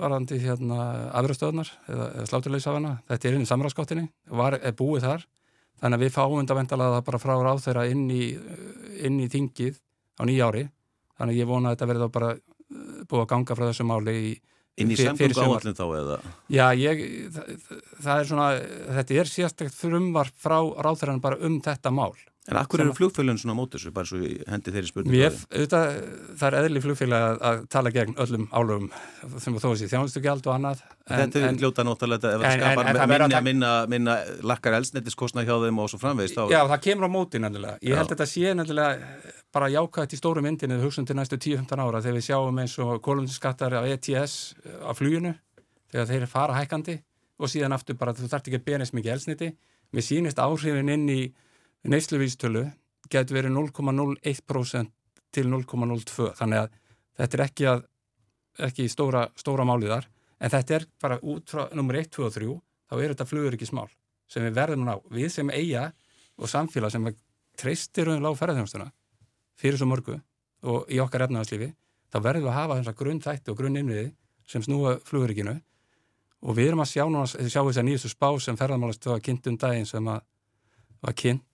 varandi hérna afröðstöðunar eða, eða sláturleysafana, þetta er inn í samráðskáttinni var, er búið þar Þannig að við fáum undavendalaða bara frá ráð þeirra inn í, inn í þingið á nýjári. Þannig að ég vona að þetta verði þá bara uh, búið að ganga frá þessu máli í Inn í samfélg áallin þá eða? Já, ég, það, það er svona, þetta er sérstaklega þrjumvar frá ráðþæran bara um þetta mál. En akkur eru flugfélagin svona mót þessu, bara svo hendi þeirri spurningu? Mér, auðvitað, það er eðli flugfélag að, að tala gegn öllum álöfum sem þó að sé þjónustu gjald og annað. En, þetta er gljóta náttúrulega ef það skapar en, en, minna, minna, minna lakkar elsnettiskostna hjá þeim og svo framvegist. Þá... Já, það kemur á móti náttúrulega. Ég held að þetta sé náttúrulega bara jákvægt í stóru myndinu hugsun til næstu 10-15 ára þegar við sjáum eins og kolumnskattar á ETS á fluginu þegar þeir fara hækandi og síðan aftur bara þú þart ekki að bera eins mikið elsniti. Mér sínist áhrifin inn í neysluvístölu getur verið 0,01% til 0,02 þannig að þetta er ekki, að, ekki stóra, stóra máliðar en þetta er bara út frá nummer 1, 2 og 3 þá er þetta flugur ekki smál sem við verðum ná, við sem eiga og samfélag sem treystir um lág ferðarþjónstuna fyrir svo mörgu og í okkar efnaðarslífi þá verðum við að hafa þessar grunn þætti og grunn innviði sem snúa flugurikinu og við erum að sjá, sjá þess að nýjastu spá sem ferðarmálast var kynnt um daginn sem að var kynnt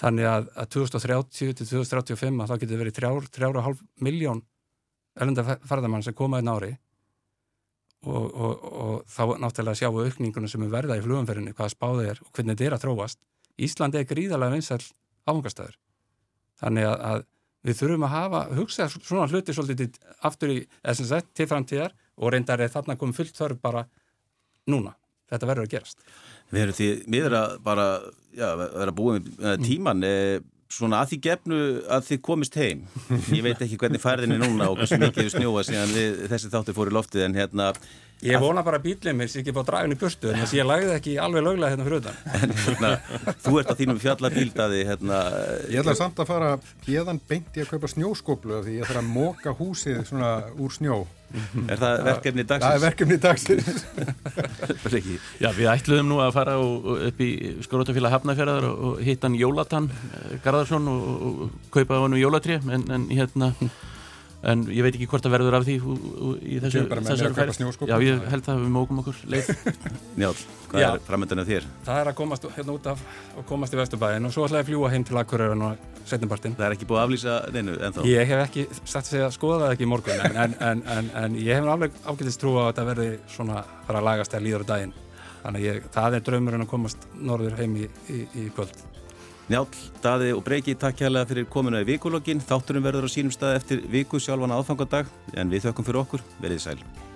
þannig að, að 2030 til 2035 að þá getur verið 3,5 miljón erlenda ferðarmann sem koma einn ári og, og, og þá náttúrulega sjáum við aukningunum sem er verða í flugumferðinu, hvaða spáðið er og hvernig þetta er að þróast. Íslandi er gríðarlega vinsall áfangastæður þannig að, að við þurfum að hafa hugsa svona hluti svolítið aftur í SNZ til framtíðar og reyndar er þarna komið fullt þörf bara núna. Þetta verður að gerast. Við erum því miður að bara já, vera búið með tíman mm. svona að því gefnu að þið komist heim ég veit ekki hvernig færðinni núna og hversu mikið við snjóa síðan við, þessi þáttur fór í loftið en hérna Ég vona bara að bílið mér sé ekki bá dragun í burstu en þess að ég lagði ekki alveg löglega hérna fyrir utan. En, hérna, Þú ert á þínum fjallabíldaði hérna, Ég ætla samt að fara hérðan beint í að kaupa snjóskóplu því ég þarf að móka húsið svona úr snjó. Er það verkefni dagsins? Það er verkefni dagsins. Já, við ætluðum nú að fara upp í Skorótafíla Hafnafjörðar og hitta hann Jólatan eh, Garðarsson og kaupa hann um jólatri en, en hérna en ég veit ekki hvort það verður af því í þessu færð Já, ég held að við mókum okkur leið. Njál, hvað Já, er framöndan af þér? Það er að komast hérna út af og komast í Vesturbæðin og svo ætla ég að fljúa heim til Akureyri og setjumpartin Það er ekki búið að aflýsa neinu ennþá? Ég hef ekki satt að segja að skoða það ekki í morgun en, en, en, en ég hef alveg ágætist trú að þetta verði svona bara að lagast að líður á daginn. Þannig ég, það er draumurinn að komast norður heim í, í, í kvöld Njál, Daði og Breiki, takk hérlega fyrir komuna í vikulokkin. Þátturum verður á sínum stað eftir viku sjálfan aðfangadag en við þökkum fyrir okkur. Verðið sæl.